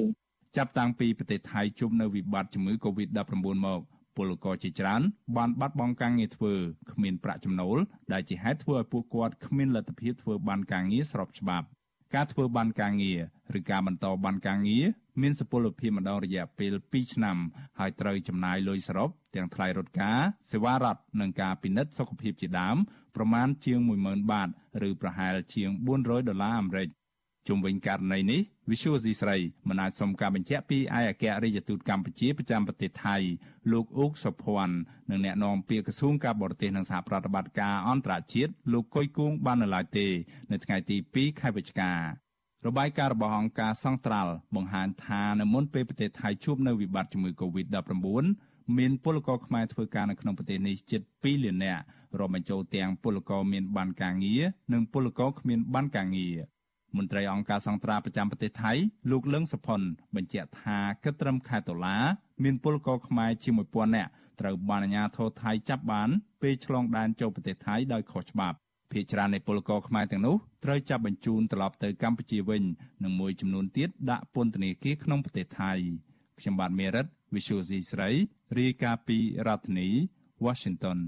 ចាប់តាំងពីប្រទេសថៃជុំនៅវិបត្តិជំងឺ Covid-19 មក ពលករជាច្រើនបានបាត់បង់ការងារធ្វើគ្មានប្រាក់ចំណូលដែលជាហេតុធ្វើឲ្យពួកគាត់គ្មានលទ្ធភាពធ្វើបានការងារស្របច្បាប់ការធ្វើបានការងារឬការបន្តបានការងារមានសុពលភាពម្ដងរយៈពេល2ឆ្នាំហើយត្រូវចំណាយលុយសរុបទាំងថ្លៃរថការសេវារដ្ឋនិងការពិនិត្យសុខភាពជាដើមប្រមាណជាង10000បាតឬប្រហែលជាង400ដុល្លារអាមេរិក ជុំវិញករណីនេះ Visual C ស្រីមិនអាចសុំការបញ្ជាក់ពីឯកអគ្គរដ្ឋទូតកម្ពុជាប្រចាំប្រទេសថៃលោកអ៊ូកសុភ័ណ្ឌនិងអ្នកនាំពាក្យក្រសួងការបរទេសនិងសហប្រតិបត្តិការអន្តរជាតិលោកកុយគួងបាននៅឡើយទេ នៅថ្ងៃទី2ខែវិច្ឆិការបាយការណ៍របស់អង្គការសង្ត្រាល់បង្ហាញថានៅមុនពេលប្រទេសថៃជួបនៅវិបត្តិជំងឺ Covid-19 មានពលករខ្មែរធ្វើការនៅក្នុងប្រទេសនេះជិត2លាននាក់រួមបញ្ចូលទាំងពលករមានបានការងារនិងពលករគ្មានបានការងារ មន្ត្រីអង្គការសង្ត្រាប្រចាំប្រទេសថៃលោកលឹងសុផុនបញ្ជាក់ថាគិតត្រឹមខែតុលាមានពលករខ្មែរជាង1000នាក់ត្រូវបានអាជ្ញាធរថៃចាប់បានពេលឆ្លងដែនចូលប្រទេសថៃដោយខុសច្បាប់ភាគច្រើននៃពលករខ្មែរទាំងនោះត្រូវចាប់បញ្ជូនត្រឡប់ទៅកម្ពុជាវិញនិងមួយចំនួនទៀតដាក់ពន្ធនាគារក្នុងប្រទេសថៃខ្ញុំបាទមេរិត Visual C ស្រីរាយការណ៍ពីរដ្ឋធានី Washington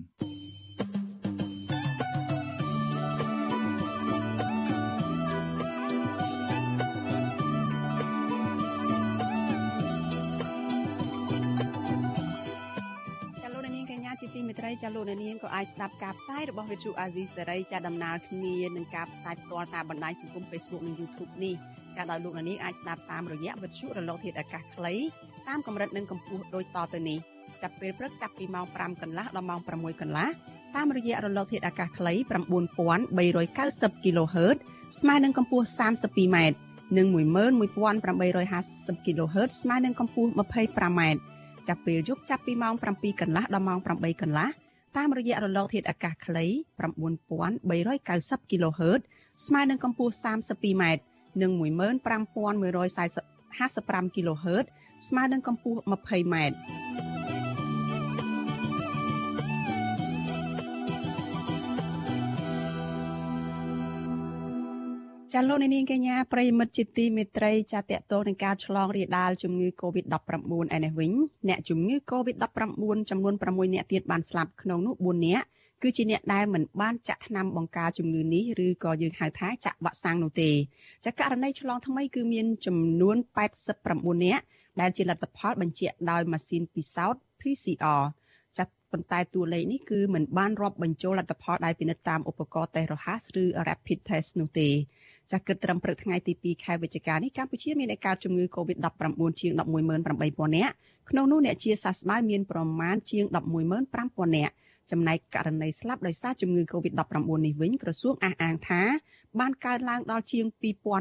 ចាលោកនាងក៏អាចស្ដាប់ការផ្សាយរបស់ Vithu Azizi សេរីចាដំណើរគ្នានឹងការផ្សាយផ្ទាល់តាមបណ្ដាញសង្គម Facebook និង YouTube នេះចាដោយលោកនាងអាចស្ដាប់តាមរយៈវិទ្យុរលកធាតុអាកាសខ្លីតាមកម្រិតនិងកម្ពស់ដូចតទៅនេះចាប់ពេលព្រឹកចាប់ពីម៉ោង5កន្លះដល់ម៉ោង6កន្លះតាមរយៈរលកធាតុអាកាសខ្លី9390 kHz ស្មើនឹងកម្ពស់ 32m និង11850 kHz ស្មើនឹងកម្ពស់ 25m ចាប់ពេលយប់ចាប់ពីម៉ោង7កន្លះដល់ម៉ោង8កន្លះតាមរយៈរលកធាតុអាកាសខ្លី9390 kHz ស្មើនឹងកម្ពស់ 32m និង15155 kHz ស្មើនឹងកម្ពស់ 20m ចាលោកនាងកញ្ញាប្រិមិត្តជាទីមេត្រីចាតកតងនឹងការឆ្លងរាលដាលជំងឺ Covid-19 ឯនេះវិញអ្នកជំងឺ Covid-19 ចំនួន6អ្នកទៀតបានស្លាប់ក្នុងនោះ4អ្នកគឺជាអ្នកដែលមិនបានចាក់ថ្នាំបង្ការជំងឺនេះឬក៏យើងហៅថាចាក់វ៉ាក់សាំងនោះទេចាករណីឆ្លងថ្មីគឺមានចំនួន89អ្នកដែលជាលទ្ធផលបញ្ជាក់ដោយម៉ាស៊ីនពិសោធន៍ PCR ចាប៉ុន្តែតួលេខនេះគឺមិនបានរាប់បញ្ចូលលទ្ធផលដែលពិនិត្យតាមឧបករណ៍តេស្តរហ័សឬ Rapid Test នោះទេ ចាស់គិតត្រឹមព្រឹកថ្ងៃទី2ខែវិច្ឆិកានេះកម្ពុជាមានអ្នកកើតជំងឺ Covid-19 ជាង118,000នាក់ក្នុងនោះអ្នកជាសះស្បើយមានប្រមាណជាង115,000នាក់ចំណែកករណីស្លាប់ដោយសារជំងឺ Covid-19 នេះវិញក្រសួងអះអាងថាបានកើនឡើងដល់ជាង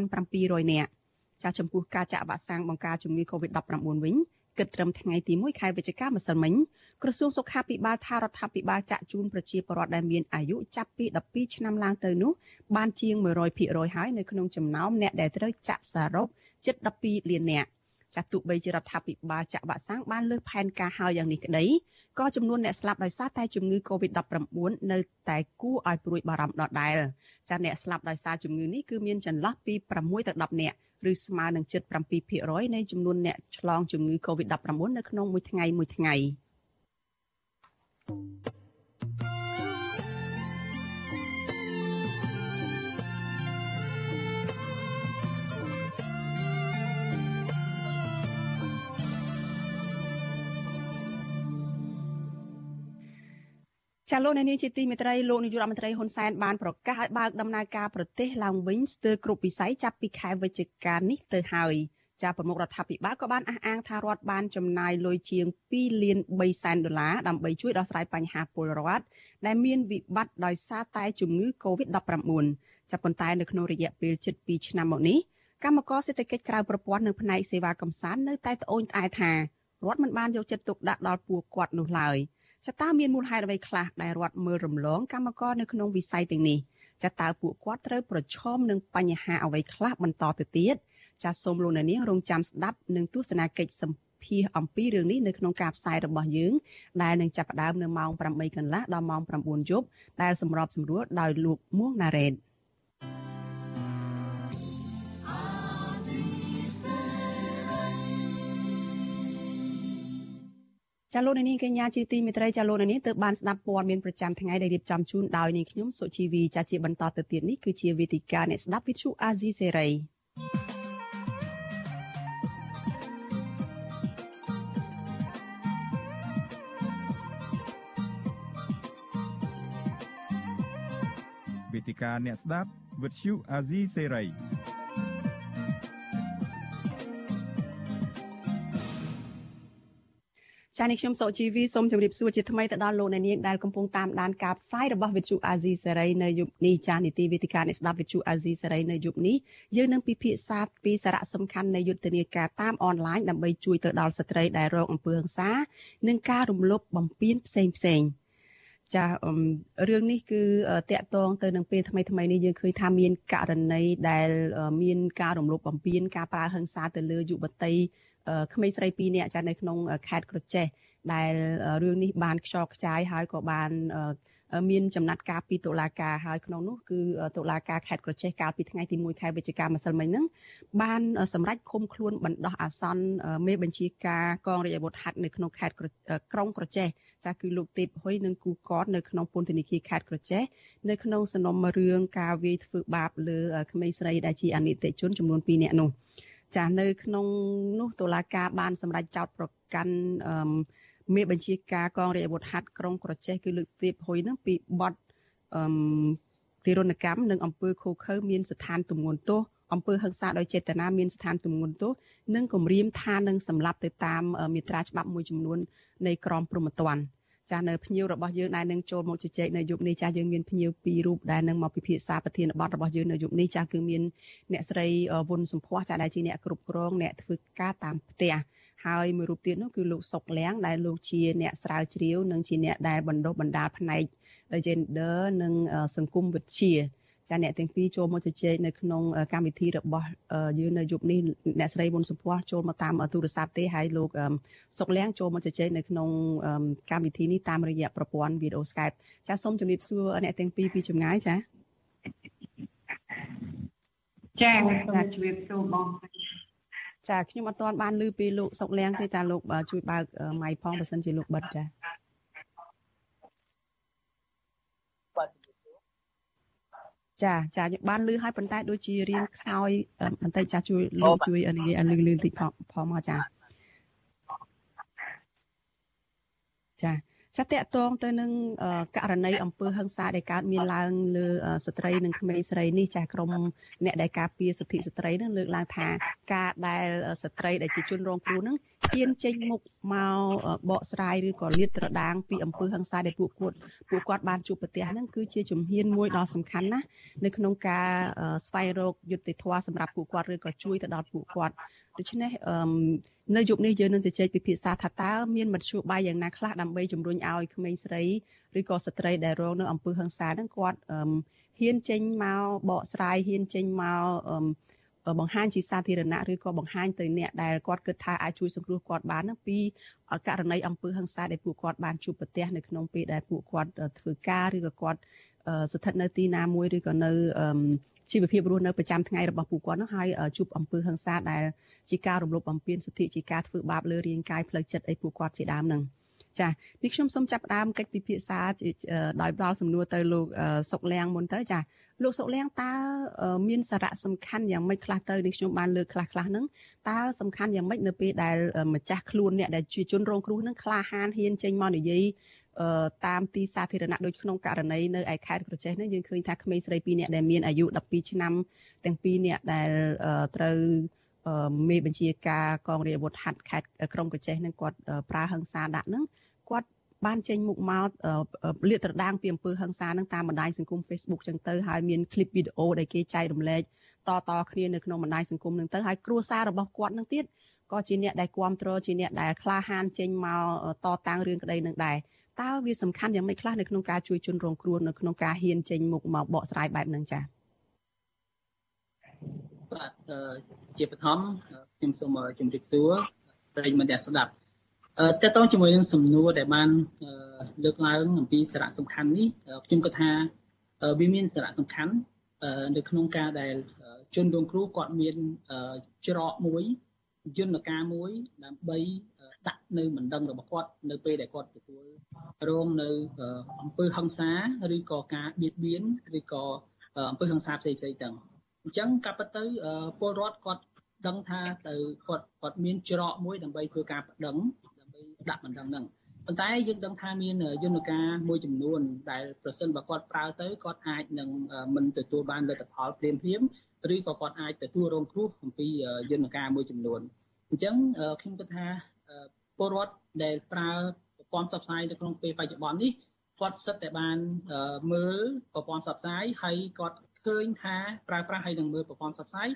2700នាក់ចាស់ចំពោះការចាក់វ៉ាក់សាំងបង្ការជំងឺ Covid-19 វិញគិតត្រឹមថ្ងៃទី1ខែវិច្ឆិកាម្សិលមិញ ក្រសួងសុខាភិបាលថារដ្ឋាភិបាលចាក់ជូនប្រជាពលរដ្ឋដែលមានអាយុចាប់ពី12ឆ្នាំឡើងទៅនោះបានជាង100%ហើយនៅក្នុងចំណោមអ្នកដែលត្រូវចាក់សរុបជិត12លាននាក់ចាស់ទោះបីជារដ្ឋាភិបាលចាក់វ៉ាក់សាំងបានលើសផែនការហើយយ៉ាងនេះក្តីក៏ចំនួនអ្នកស្លាប់ដោយសារតែជំងឺ Covid-19 នៅតែគួរឲ្យព្រួយបារម្ភដដែលចាស់អ្នកស្លាប់ដោយសារជំងឺនេះគឺមានចន្លោះពី6ទៅ10នាក់ឬស្មើនឹងជិត7%នៃចំនួនអ្នកឆ្លងជំងឺ Covid-19 នៅក្នុងមួយថ្ងៃមួយថ្ងៃ ចាលោកនាយកជាទីមេត្រីលោកនាយករដ្ឋមន្ត្រីហ៊ុនសែនបានប្រកាសឲ្យបើកដំណើរការប្រទេសឡើងវិញស្ទើរគ្រប់វិស័យចាប់ពីខែវិច្ឆិកានេះទៅហើយ ចាប្រមុខរដ្ឋាភិបាលក៏បានអះអាងថារដ្ឋបានចំណាយលុយជាង2លាន3សែនដុល្លារដើម្បីជួយដោះស្រាយបញ្ហាពលរដ្ឋដែលមានវិបត្តិដោយសារតែជំងឺ Covid-19 ចាប់ប៉ុន្តែនៅក្នុងរយៈពេលជិត2ឆ្នាំមកនេះកម្មករសេដ្ឋកិច្ចក្រៅប្រព័ន្ធនិងផ្នែកសេវាកំសាន្តនៅតែត្អូញត្អែថារដ្ឋមិនបានយកចិត្តទុកដាក់ដល់ពួកគាត់នោះឡើយ។ចតាមានមូលហេតុអ្វីខ្លះដែលរដ្ឋមើលរំលងកម្មករនៅក្នុងវិស័យទាំងនេះចតាពួកគាត់ត្រូវប្រឈមនឹងបញ្ហាអ្វីខ្លះបន្តទៅទៀត ចាសសូមលោកអ្នកនាងរងចាំស្ដាប់នឹងទស្សនាកិច្ចសម្ភាសអំពីរឿងនេះនៅក្នុងការផ្សាយរបស់យើងដែលនឹងចាប់ផ្ដើមនៅម៉ោង8កន្លះដល់ម៉ោង9យប់ដែលសម្របសម្រួលដោយលោកមួងណារ៉េតចាលោកនាងកញ្ញាជាទីមេត្រីចាលោកនាងទើបបានស្ដាប់ព័ត៌មានប្រចាំថ្ងៃដែលរៀបចំជូនដោយនាងខ្ញុំសុជីវីចាជាបន្តទៅទៀតនេះគឺជាវេទិកាអ្នកស្ដាប់វិទ្យុអាស៊ីសេរី វេទិកាអ្នកស្ដាប់វិទ្យុអាស៊ីសេរីចា៎នេះខ្ញុំសុជីវីសូមជម្រាបសួរជាថ្មីទៅដល់លោកអ្នកនាងដែលកំពុងតាមដានការផ្សាយរបស់វិទ្យុអាស៊ីសេរីនៅយប់នេះចា៎នីតិវេទិកាអ្នកស្ដាប់វិទ្យុអាស៊ីសេរីនៅយប់នេះយើងនឹងពិភាក្សាពីសារៈសំខាន់នៃយុទ្ធនាការតាមអនឡាញដើម្បីជួយទៅដល់ស្ត្រីដែលរងអំពើហិង្សា និងការរំលោភបំពានផ្សេងផ្សេង ចារឿងនេះគឺតកតងទៅនឹងពេលថ្មីថ្មីនេះយើងឃើញថាមានករណីដែលមានការរំលោភបំពានការប្រើហិង្សាទៅលើយុវតីក្មេងស្រី2នាក់ចានៅក្នុងខេត្តក្រចេះដែលរឿងនេះបានខ្យល់ខ្ចាយហើយក៏បានមានចំណាត់ការពីតុលាការហើយក្នុងនោះគឺតុលាការខេត្តក្រចេះកាលពីថ្ងៃទី1ខែវិច្ឆិកាម្សិលមិញហ្នឹងបានសម្រេចឃុំខ្លួនបណ្ដោះអាសន្នមេបញ្ជាការកងរាជអាវុធហត្ថនៅក្នុងខេត្តក្រុងក្រចេះ ចាគឺលោកទេពហ៊ុយនិងគូកតនៅក្នុងពន្ធនាគារខេត្តក្រចេះនៅក្នុងសំណុំរឿងការវាយធ្វើបាបលើក្មេងស្រីដែលជាអនិច្ចជនចំនួន2នាក់នោះចានៅក្នុងនោះតុលាការបានសម្រេចចោទប្រកាន់អឺមេបញ្ជាការកងរាជអាវុធហត្ថក្រុងក្រចេះគឺលើកទៀបហ៊ុយនឹងពីបទអឺទារុណកម្មនិងអំពើឃោឃៅមានស្ថានទម្ងន់ទោស អំពើហិង្សាដោយចេតនាមានស្ថានទម្ងន់ទោសនិងគម្រាមថានឹងសម្លាប់ទៅតាមមាត្រាច្បាប់មួយចំនួននៃក្រមព្រហ្មទណ្ឌចាស់នៅភ្ញៀវរបស់យើងដែលនឹងចូលមកជជែកនៅយុគនេះចាស់យើងមានភ្ញៀវពីររូបដែលនឹងមកពិភាក្សាប្រធានបទរបស់យើងនៅយុគនេះចាស់គឺមានអ្នកស្រីវុនសំភ័សចាស់ដែលជាអ្នកគ្រប់គ្រងអ្នកធ្វើការតាមផ្ទះហើយមួយរូបទៀតនោះគឺលោកសុកលៀងដែលលោកជាអ្នកស្រាវជ្រាវនិងជាអ្នកដែលបណ្ដុះបណ្ដាលផ្នែក gender និងសង្គមវិទ្យា ចាអ្នកទាំងពីរចូលមកជជែកនៅក្នុងកម្មវិធីរបស់យើងនៅយប់នេះអ្នកស្រីវុនសុភ័ក្រចូលមកតាមទូរស័ព្ទទេហើយលោកសុកលៀងចូលមកជជែកនៅក្នុងកម្មវិធីនេះតាមរយៈប្រព័ន្ធវីដេអូ Skype ចាសូមជម្រាបសួរអ្នកទាំងពីរពីចម្ងាយចាចាសូមជម្រាបសួរបងចាខ្ញុំអត់ទាន់បានឮពីលោកសុកលៀងទេតាលោកជួយបើកម៉ៃផងបើសិនជាលោកបិទចា ចាចាបានលឺហើយប៉ុន្តែដូចជារៀងខ្សោយបន្តិចចាជួយលោកជួយនិយាយឲ្យលឺលឺតិចផងផងមកចាចា ចាតកតងទៅនឹងករណីអំពើហិង្សាដែលកើតមានឡើងលើស្ត្រីនិងក្មេងស្រីនេះចាស់ក្រមអ្នកដែលការពារសិទ្ធិស្ត្រីនឹងលើកឡើងថាការដែលស្ត្រីដែលជាជនរងគ្រោះនឹងហ៊ានចេញមុខមកបកស្រាយឬក៏លាតត្រដាងពីអំពើហិង្សាដែលពួកគាត់ពួកគាត់បានជួបប្រទះនឹងគឺជាជំហានមួយដ៏សំខាន់ណាស់នៅក្នុងការស្វែងរកយុត្តិធម៌សម្រាប់ពួកគាត់ឬក៏ជួយទៅដល់ពួកគាត់ដូច្នេះនៅយុគនេះយើងនឹងជជែកពិភាក្សាថាតើមានមធ្យោបាយយ៉ាងណាខ្លះដើម្បីជំរុញឲ្យក្មេងស្រីឬក៏ស្ត្រីដែលរងនៅអំពើហិង្សាហ្នឹងគាត់ហ៊ានចេញមកបកស្រាយហ៊ានចេញមកបង្ហាញជាសាធារណៈឬក៏បង្ហាញទៅអ្នកដែលគាត់គិតថាអាចជួយសង្គ្រោះគាត់បាននឹងពីករណីអំពើហិង្សាដែលពួកគាត់បានជួបប្រទះនៅក្នុងពេលដែលពួកគាត់ធ្វើការឬក៏គាត់ ស្ថិតនៅទីណាមួយឬក៏នៅជីវភាពរស់នៅប្រចាំថ្ងៃរបស់ពួកគាត់នោះហើយជួបអំពើហិង្សាដែលជាការរំលោភបំពានសិទ្ធិជាការធ្វើបាបលើរាងកាយផ្លូវចិត្តអីពួកគាត់ជាដើមហ្នឹងចានេះខ្ញុំសូមចាប់ផ្ដើមកិច្ចពិភាក្សាដោយផ្ដល់សំណួរទៅលោកសុកលៀងមុនទៅចាលោកសុកលៀងតើមានសារៈសំខាន់យ៉ាងម៉េចខ្លះទៅនេះខ្ញុំបានលើកខ្លះខ្លះហ្នឹងតើសំខាន់យ៉ាងម៉េចនៅពេលដែលម្ចាស់ខ្លួនអ្នកដែលជាជនរងគ្រោះហ្នឹងក្លាហានហ៊ានចេញមកនិយាយ តាមទីសាធារណៈដូចក្នុងករណីនៅឯខេត្តក្រចេះនេះយើងឃើញថាក្មេងស្រី2នាក់ដែលមានអាយុ12ឆ្នាំទាំងពីរនាក់ដែលត្រូវមេបញ្ជាការកងរាជអាវុធហត្ថខេត្តក្រុងកញ្ចេះនឹងគាត់ប្រើហិង្សាដាក់នឹងគាត់បានចេញមុខមកលាតត្រដាងពីអំពើហិង្សានឹងតាមបណ្ដាញសង្គម Facebook ចឹងទៅហើយមានคลิปវីដេអូដែលគេចែករំលែកតតគ្នានៅក្នុងបណ្ដាញសង្គមនឹងទៅហើយគ្រួសាររបស់គាត់នឹងទៀតក៏ជាអ្នកដែលគ្រប់គ្រងជាអ្នកដែលក្លាហានចេញមកតតាំងរឿងក្តីនឹងដែរ តើវាសំខាន់យ៉ាងម៉េចខ្លះនៅក្នុងការជួយជនរងគ្រោះនៅក្នុងការហ៊ានចេញមុខមកបកស្រាយបែបហ្នឹងចា៎បាទជាបឋមខ្ញុំសូមជម្រាបសួរប្រិយមិត្តអ្នកស្ដាប់តើតើជាមួយនឹងសំណួរដែលបានលើកឡើងអំពីសារៈសំខាន់នេះខ្ញុំគិតថាវាមានសារៈសំខាន់នៅក្នុងការដែលជនរងគ្រោះគាត់មានច្រកមួយយន្តការមួយដើម្បី ដាក់នៅមិនដឹងរបស់គាត់នៅពេលដែលគាត់ទទួលរងនៅអំពើហិង្សាឬក៏ការបៀតបៀនឬក៏អំពើហិង្សាផ្សេងៗទាំងអញ្ចឹងកាប់ទៅពលរដ្ឋគាត់ដឹងថាទៅគាត់គាត់មានច្រកមួយដើម្បីធ្វើការបដិងដើម្បីដាក់បណ្ដឹងហ្នឹងប៉ុន្តែយើងដឹងថាមានយន្តការមួយចំនួនដែលប្រសិនបើគាត់ប្រើទៅគាត់អាចនឹងមិនទទួលបានលទ្ធផលភ្លាមភ្លាមឬក៏គាត់អាចទទួលរងគ្រោះអំពីយន្តការមួយចំនួនអញ្ចឹងខ្ញុំគិតថា ពលរដ្ឋដែលប្រើប្រព័ន្ធផ្សព្វផ្សាយនៅក្នុងពេលបច្ចុប្បន្ននេះគាត់សិតតែបានមើលប្រព័ន្ធផ្សព្វផ្សាយហើយគាត់ឃើញថាប្រើប្រាស់ហើយនឹងមើលប្រព័ន្ធផ្សព្វផ្សាយ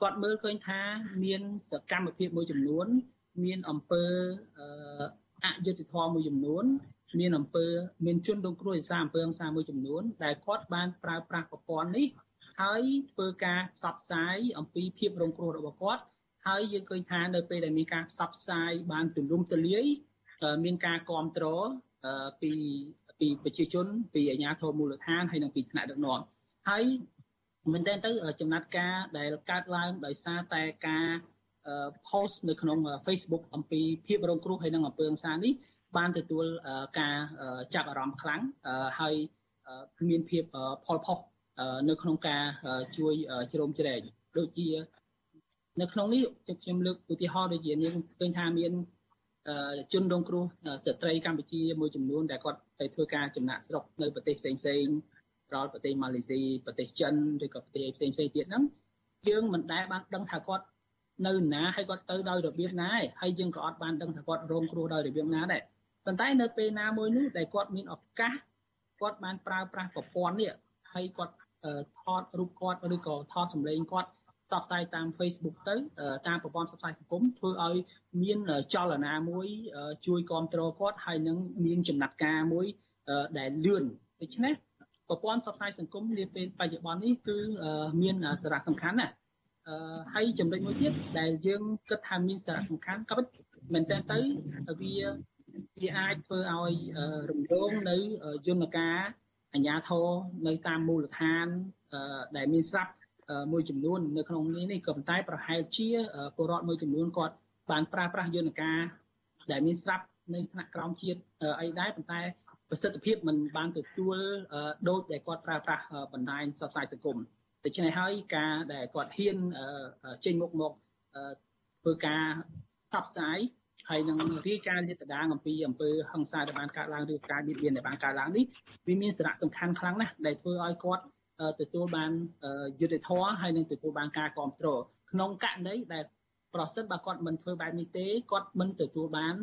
គាត់មើលឃើញថាមានសកម្មភាពមួយចំនួន មានអំពើអយុត្តិធម៌មួយចំនួន មានអំពើមានជនរងគ្រោះឯសារអំពើហិង្សាមួយចំនួន ដែលគាត់បានប្រើប្រាស់ប្រព័ន្ធនេះហើយធ្វើការផ្សព្វផ្សាយអំពីភាពរងគ្រោះរបស់គាត់ ហើយយើងឃើញថានៅពេលដែលមានការផ្សព្វផ្សាយបានទូលំទូលាយមានការគ្រប់គ្រងពីពីប្រជាជន ពីអាជ្ញាធរមូលដ្ឋានហើយនិងពីថ្នាក់ដឹកនាំហើយមែនតើទៅចំណាត់ការដែលកើតឡើងដោយសារតែការ post នៅក្នុង Facebook អំពីភាពរងគ្រោះហើយនិងអំពើហិង្សានេះបានទទួលការចាប់អារម្មណ៍ខ្លាំងហើយមានភាពផលផុសនៅក្នុងការជួយជ្រោមជ្រែងដូចជា នៅក្នុងនេះខ្ញុំលើកឧទាហរណ៍ដូចជាយើងឃើញថាមានជនរងគ្រោះស្ត្រីកម្ពុជាមួយចំនួនដែលគាត់ទៅធ្វើការចំណាក់ស្រុកនៅប្រទេសផ្សេងផ្សេងដល់ប្រទេសម៉ាឡេស៊ីប្រទេសចិនឬក៏ប្រទេសផ្សេងផ្សេងទៀតហ្នឹងយើងមិនដែលបានដឹងថាគាត់នៅណាហើយគាត់ទៅដោយរបៀបណាហើយយើងក៏អត់បានដឹងថាគាត់រងគ្រោះដោយរបៀបណាដែរប៉ុន្តែនៅពេលណាមួយនោះដែលគាត់មានឱកាសគាត់បានប្រើប្រាស់ប្រព័ន្ធនេះហើយគាត់ថតរូបគាត់ឬក៏ថតសម្លេងគាត់ ផ្សព្វផ្សាយតាម Facebook ទៅតាមប្រព័ន្ធផ្សព្វផ្សាយសង្គមធ្វើឲ្យមានចលនាមួយជួយគ្រប់គ្រងគាត់ហើយនឹងមានចំណាត់ការមួយដែលលឿនដូច្នេះប្រព័ន្ធផ្សព្វផ្សាយសង្គមនាពេលបច្ចុប្បន្ននេះគឺមានសារៈសំខាន់ណាស់ហើយចំណុចមួយទៀតដែលយើងគិតថាមានសារៈសំខាន់ក៏មែនតើទៅវាវាអាចធ្វើឲ្យរំលងនៅយន្តការអញ្ញាធរនៅតាមមូលដ្ឋានដែលមានស្រាប់ មួយចំនួននៅក្នុងនេះនេះក៏ប៉ុន្តែប្រហែលជាពលរដ្ឋមួយចំនួនគាត់បានប្រើប្រាស់យន្តការដែលមានស្រាប់នៅថ្នាក់ក្រោមជាតិអីដែរប៉ុន្តែប្រសិទ្ធភាពមិនបានទទួលដូចដែលគាត់ប្រើប្រាស់បណ្ដាញផ្សព្វផ្សាយសង្គមដូច្នេះហើយការដែលគាត់ហ៊ានចេញមុខមកធ្វើការផ្សព្វផ្សាយហើយនឹងរាយការណ៍លាតត្រដាងអំពីអំពើហិង្សាដែលបានកើតឡើងឬការបៀតបៀនដែលបានកើតឡើងនេះវាមានសារៈសំខាន់ខ្លាំងណាស់ដែលធ្វើឲ្យគាត់ ទទួលបានយុត្តិធម៌ហើយនឹងទទួលបានការគ្រប់គ្រងក្នុងករណីដែលប្រសិនបើគាត់មិនធ្វើបែបនេះទេគាត់មិនទទួលបាន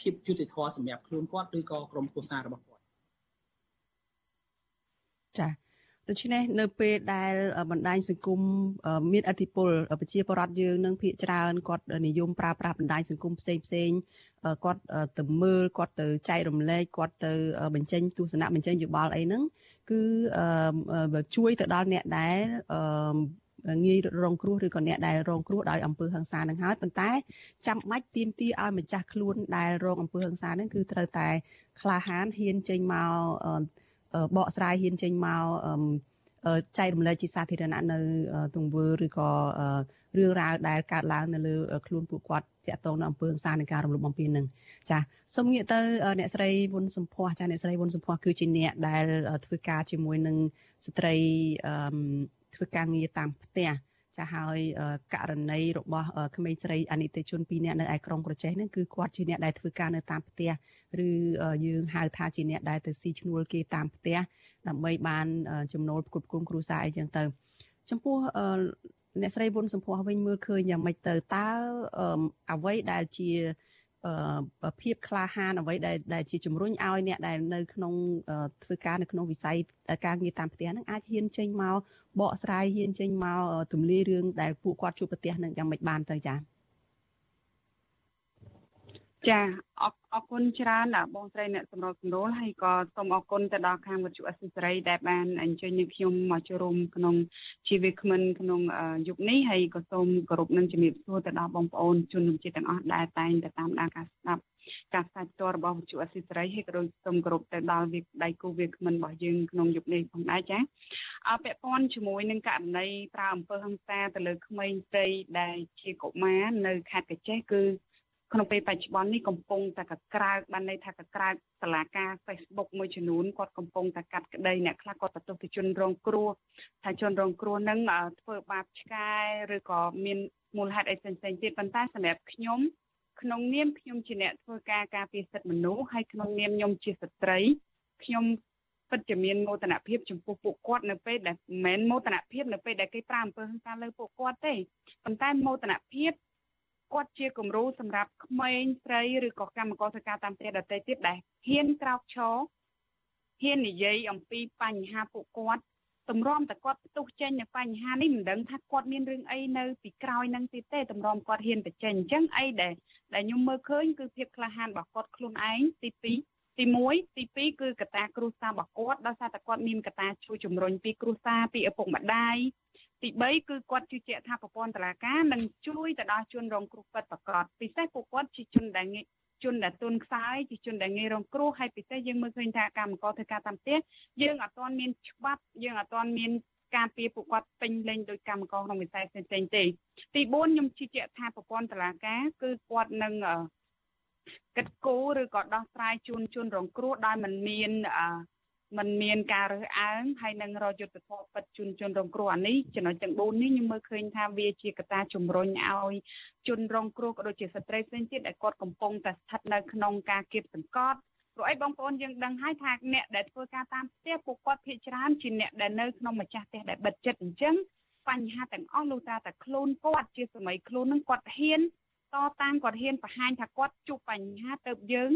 ភាពយុត្តិធម៌សម្រាប់ខ្លួនគាត់ឬក៏ក្រុមគ្រួសាររបស់គាត់ចា៎ដូច្នេះនៅពេលដែលបណ្ដាញសង្គមមានអធិបុលប្រជាពលរដ្ឋយើងនឹងភាកច្រើនគាត់និយមប្រើប្រាស់បណ្ដាញសង្គមផ្សេងផ្សេងគាត់ទៅមើលគាត់ទៅចែករំលែកគាត់ទៅបញ្ចេញទស្សនៈបញ្ចេញយោបល់អីហ្នឹង គឺជួយទៅដល់អ្នកដែលងាយរងគ្រោះឬក៏អ្នកដែលរងគ្រោះដោយអំពើហិង្សានឹងហើយប៉ុន្តែចាំបាច់ទៀមទីឲ្យម្ចាស់ខ្លួនដែលរងអំពើហិង្សានឹងគឺត្រូវតែក្លាហានហ៊ានចេញមកបកស្រាយហ៊ានចេញមក ចែករំលែកជាសាធារណៈនៅទង្វើឬក៏រឿងរ៉ាវដែលកើតឡើងនៅលើខ្លួនពួកគាត់តាក់ទងនៅអំពើហិង្សានៃការរំលោភបំពាននឹងចាសូមងាកទៅអ្នកស្រីវុនសំភ័សចាអ្នកស្រីវុនសំភ័សគឺជាអ្នកដែលធ្វើការជាមួយនឹងស្ត្រីធ្វើការងារតាមផ្ទះចាហើយករណីរបស់ក្មេងស្រីអនិច្ចជន2នាក់នៅឯក្រុងប្រជេះហ្នឹងគឺគាត់ជាអ្នកដែលធ្វើការនៅតាមផ្ទះឬយើងហៅថាជាអ្នកដែលទៅស៊ីឈ្នួលគេតាមផ្ទះ ដើម្បីបានចំណូលផ្គត់ផ្គង់គ្រួសារអីចឹងទៅ ចំពោះអ្នកស្រីវុនសំភ័សវិញមើលឃើញយ៉ាងម៉េចទៅតើអ្វីដែលជាភាពក្លាហានអ្វីដែលដែលជាជំរុញឲ្យអ្នកដែលនៅក្នុងធ្វើការនៅក្នុងវិស័យការងារតាមផ្ទះហ្នឹងអាចហ៊ានចេញមកបកស្រាយហ៊ានចេញមកទម្លាយរឿងដែលពួកគាត់ជួបប្រទះនឹងយ៉ាងម៉េចបានទៅចា៎ ចាអរអរគុណច្រើនបងស្រីអ្នកសម្របសម្រួលហើយក៏សូមអរគុណទៅដល់ខាងវិទ្យុអសិសរីដែលបានអញ្ជើញខ្ញុំមកចូលរួមក្នុងជីវគ្មិនក្នុងយុគនេះហើយក៏សូមគោរពនឹងជំរាបសួរទៅដល់បងប្អូនជនរួមជាតិទាំងអស់ដែលតែងតែតាមដានការស្ដាប់ការផ្សាយផ្ទាល់របស់វិទ្យុអសិសរីហើយក៏ដូចសូមគោរពទៅដល់វាដៃគូវាគ្មិនរបស់យើងក្នុងយុគនេះផងដែរចាអពាក់ព័ន្ធជាមួយនឹងករណីប្រើអំពើហិង្សាទៅលើក្មេងស្រីដែលជាកុមារនៅខេត្តកញ្ចេះគឺ ក្នុងពេលបច្ចុប្បន្ននេះកំពុងតែកក្រើកបានន័យថាកក្រើកតឡាការ Facebook មួយចំនួនគាត់កំពុងតែកាត់ក្តីអ្នកខ្លះគាត់បន្ទោសទៅជនរងគ្រោះថាជនរងគ្រោះនឹងធ្វើបាបឆ្កែឬក៏មានមូលហេតុអីផ្សេងៗទៀតប៉ុន្តែសម្រាប់ខ្ញុំក្នុងនាមខ្ញុំជាអ្នកធ្វើការការពារសិទ្ធិមនុស្សហើយក្នុងនាមខ្ញុំជាស្ត្រីខ្ញុំពិតជាមានមោទនភាពចំពោះពួកគាត់នៅពេលដែលមិនមែនមោទនភាពនៅពេលដែលគេប្រាំអំពើហិង្សាលើពួកគាត់ទេប៉ុន្តែមោទនភាព គាត់ជាគំរូសម្រាប់ក្មេងស្រីឬក៏កម្មករធ្វើការតាមផ្ទះដទៃទៀតដែលហ៊ានក្រោកឈរហ៊ាននិយាយអំពីបញ្ហាពួកគាត់តម្រាំតែគាត់ផ្ទុះចេញនៅបញ្ហានេះមិនដឹងថាគាត់មានរឿងអីនៅពីក្រោយនឹងទៀតទេតម្រាំគាត់ហ៊ានបញ្ចេញអញ្ចឹងអីដែលដែលខ្ញុំមើលឃើញគឺភាពក្លាហានរបស់គាត់ខ្លួនឯងទី2ទី1ទី2គឺកត្តាគ្រួសាររបស់គាត់ដោយសារតែគាត់មានកត្តាជួយជំរុញពីគ្រួសារពីឪពុកម្ដាយ ទី3គឺគាត់ជឿជាក់ថាប្រព័ន្ធតុលាការនឹងជួយទៅដល់ជនរងគ្រោះពិតប្រាកដពិសេសពួកគាត់ជាជនដែលងាយជនដែលទុនខ្សោយជាជនដែលងាយរងគ្រោះហើយពិសេសយើងមើលឃើញថាកម្មករធ្វើការតាមផ្ទះយើងអត់ទាន់មានច្បាប់យើងអត់ទាន់មានការពារពួកគាត់ពេញលេញដោយកម្មករក្នុងវិស័យផ្សេងៗទេទី4ខ្ញុំជឿជាក់ថាប្រព័ន្ធតុលាការគឺគាត់នឹងកិត្តគូឬក៏ដោះស្រាយជូនជនរងគ្រោះដោយមិនមាន มันមានការរើសអើងហើយនឹងរយុទ្ធធម៌ពិតជូនជនរងគ្រោះអានេះចំណុចទាំង4នេះខ្ញុំមើលឃើញថាវាជាកត្តាជំរុញឲ្យជនរងគ្រោះក៏ដូចជាស្ត្រីផ្សេងទៀតដែលគាត់កំពុងតែស្ថិតនៅក្នុងការគៀបសង្កត់ព្រោះអីបងប្អូនយើងដឹងហើយថាអ្នកដែលធ្វើការតាមផ្ទះពួកគាត់ភាគច្រើនជាអ្នកដែលនៅក្នុងម្ចាស់ផ្ទះដែលបិទចិត្តអញ្ចឹងបញ្ហាទាំងអស់លុះត្រាតែខ្លួនគាត់ជាសម័យខ្លួននឹងគាត់ហ៊ានតតាំងគាត់ហ៊ានបង្ហាញថាគាត់ជួបបញ្ហាទៅយើង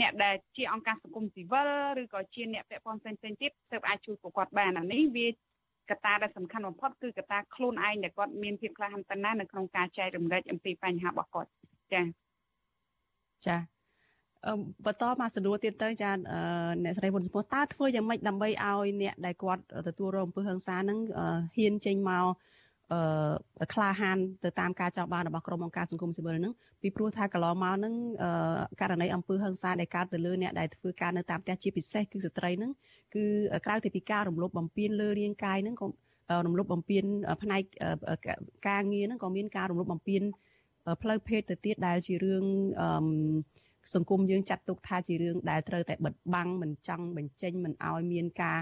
អ្នកដែលជាអង្គការសង្គមស៊ីវិលឬក៏ជាអ្នកពាក់ព័ន្ធផ្សេងៗទៀតទើបអាចជួយពួកគាត់បានអានេះវាកត្តាដែលសំខាន់បំផុតគឺកត្តាខ្លួនឯងដែលគាត់មានភាពក្លាហានប៉ុណ្ណានៅក្នុងការចែករំលែកអំពីបញ្ហារបស់គាត់ចា៎ចា៎បន្តមកសួរទៀតទៅចាអ្នកស្រីវុនសំពោះតើធ្វើយ៉ាងម៉េចដើម្បីឲ្យអ្នកដែលគាត់ទទួលរងអំពើហិង្សានឹងហ៊ានចេញមក អឺក្លាហានទៅតាមការចោទបានរបស់ក្រុមអង្គការសង្គមស៊ីវិលហ្នឹងពីព្រោះថាកន្លងមកហ្នឹងករណីអំពើហិង្សាដែលកើតទៅលើអ្នកដែលធ្វើការនៅតាមផ្ទះជាពិសេសគឺស្ត្រីហ្នឹងគឺក្រៅពីពីការរំលោភបំពានលើរាងកាយហ្នឹងក៏រំលោភបំពានផ្នែកការងារហ្នឹងក៏មានការរំលោភបំពានផ្លូវភេទទៅទៀតដែលជារឿងសង្គមយើងចាត់ទុកថាជារឿងដែលត្រូវតែបិទបាំងមិនចង់បញ្ចេញមិនឲ្យមានការ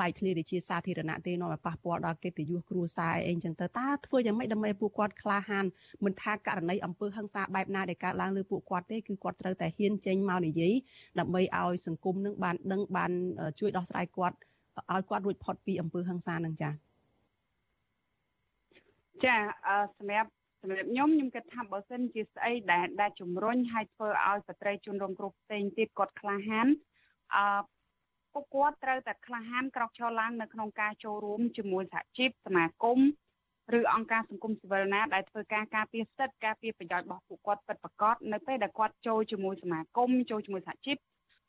បែកធ្លាយទៅជាសាធារណៈទេនាំឲ្យប៉ះពាល់ដល់កិត្តិយសគ្រួសារអីចឹងទៅតើធ្វើយ៉ាងម៉េចដើម្បីពួកគាត់ក្លាហានមិនថាករណីអំពើហិង្សាបែបណាដែលកើតឡើងលើពួកគាត់ទេគឺគាត់ត្រូវតែហ៊ានចេញមកនិយាយដើម្បីឲ្យសង្គមនឹងបានដឹងបានជួយដោះស្រាយគាត់ឲ្យគាត់រួចផុតពីអំពើហិង្សានឹងចា៎ចាសម្រាប់សម្រាប់ខ្ញុំខ្ញុំគិតថាបើសិនជាស្អីដែលដែលជំរុញឲ្យធ្វើឲ្យស្ត្រីជនរងគ្រោះផ្សេងទៀតគាត់ក្លាហានអឺ ពួកគាត់ត្រូវតែក្លាហានក្រោកឈរឡើងនៅក្នុងការចូលរួមជាមួយសហជីពសមាគមឬអង្គការសង្គមស៊ីវិលណាដែលធ្វើការការពារសិទ្ធិការពារប្រយោជន៍របស់ពួកគាត់ពិតប្រាកដនៅពេលដែលគាត់ចូលជាមួយសមាគមចូលជាមួយសហជីព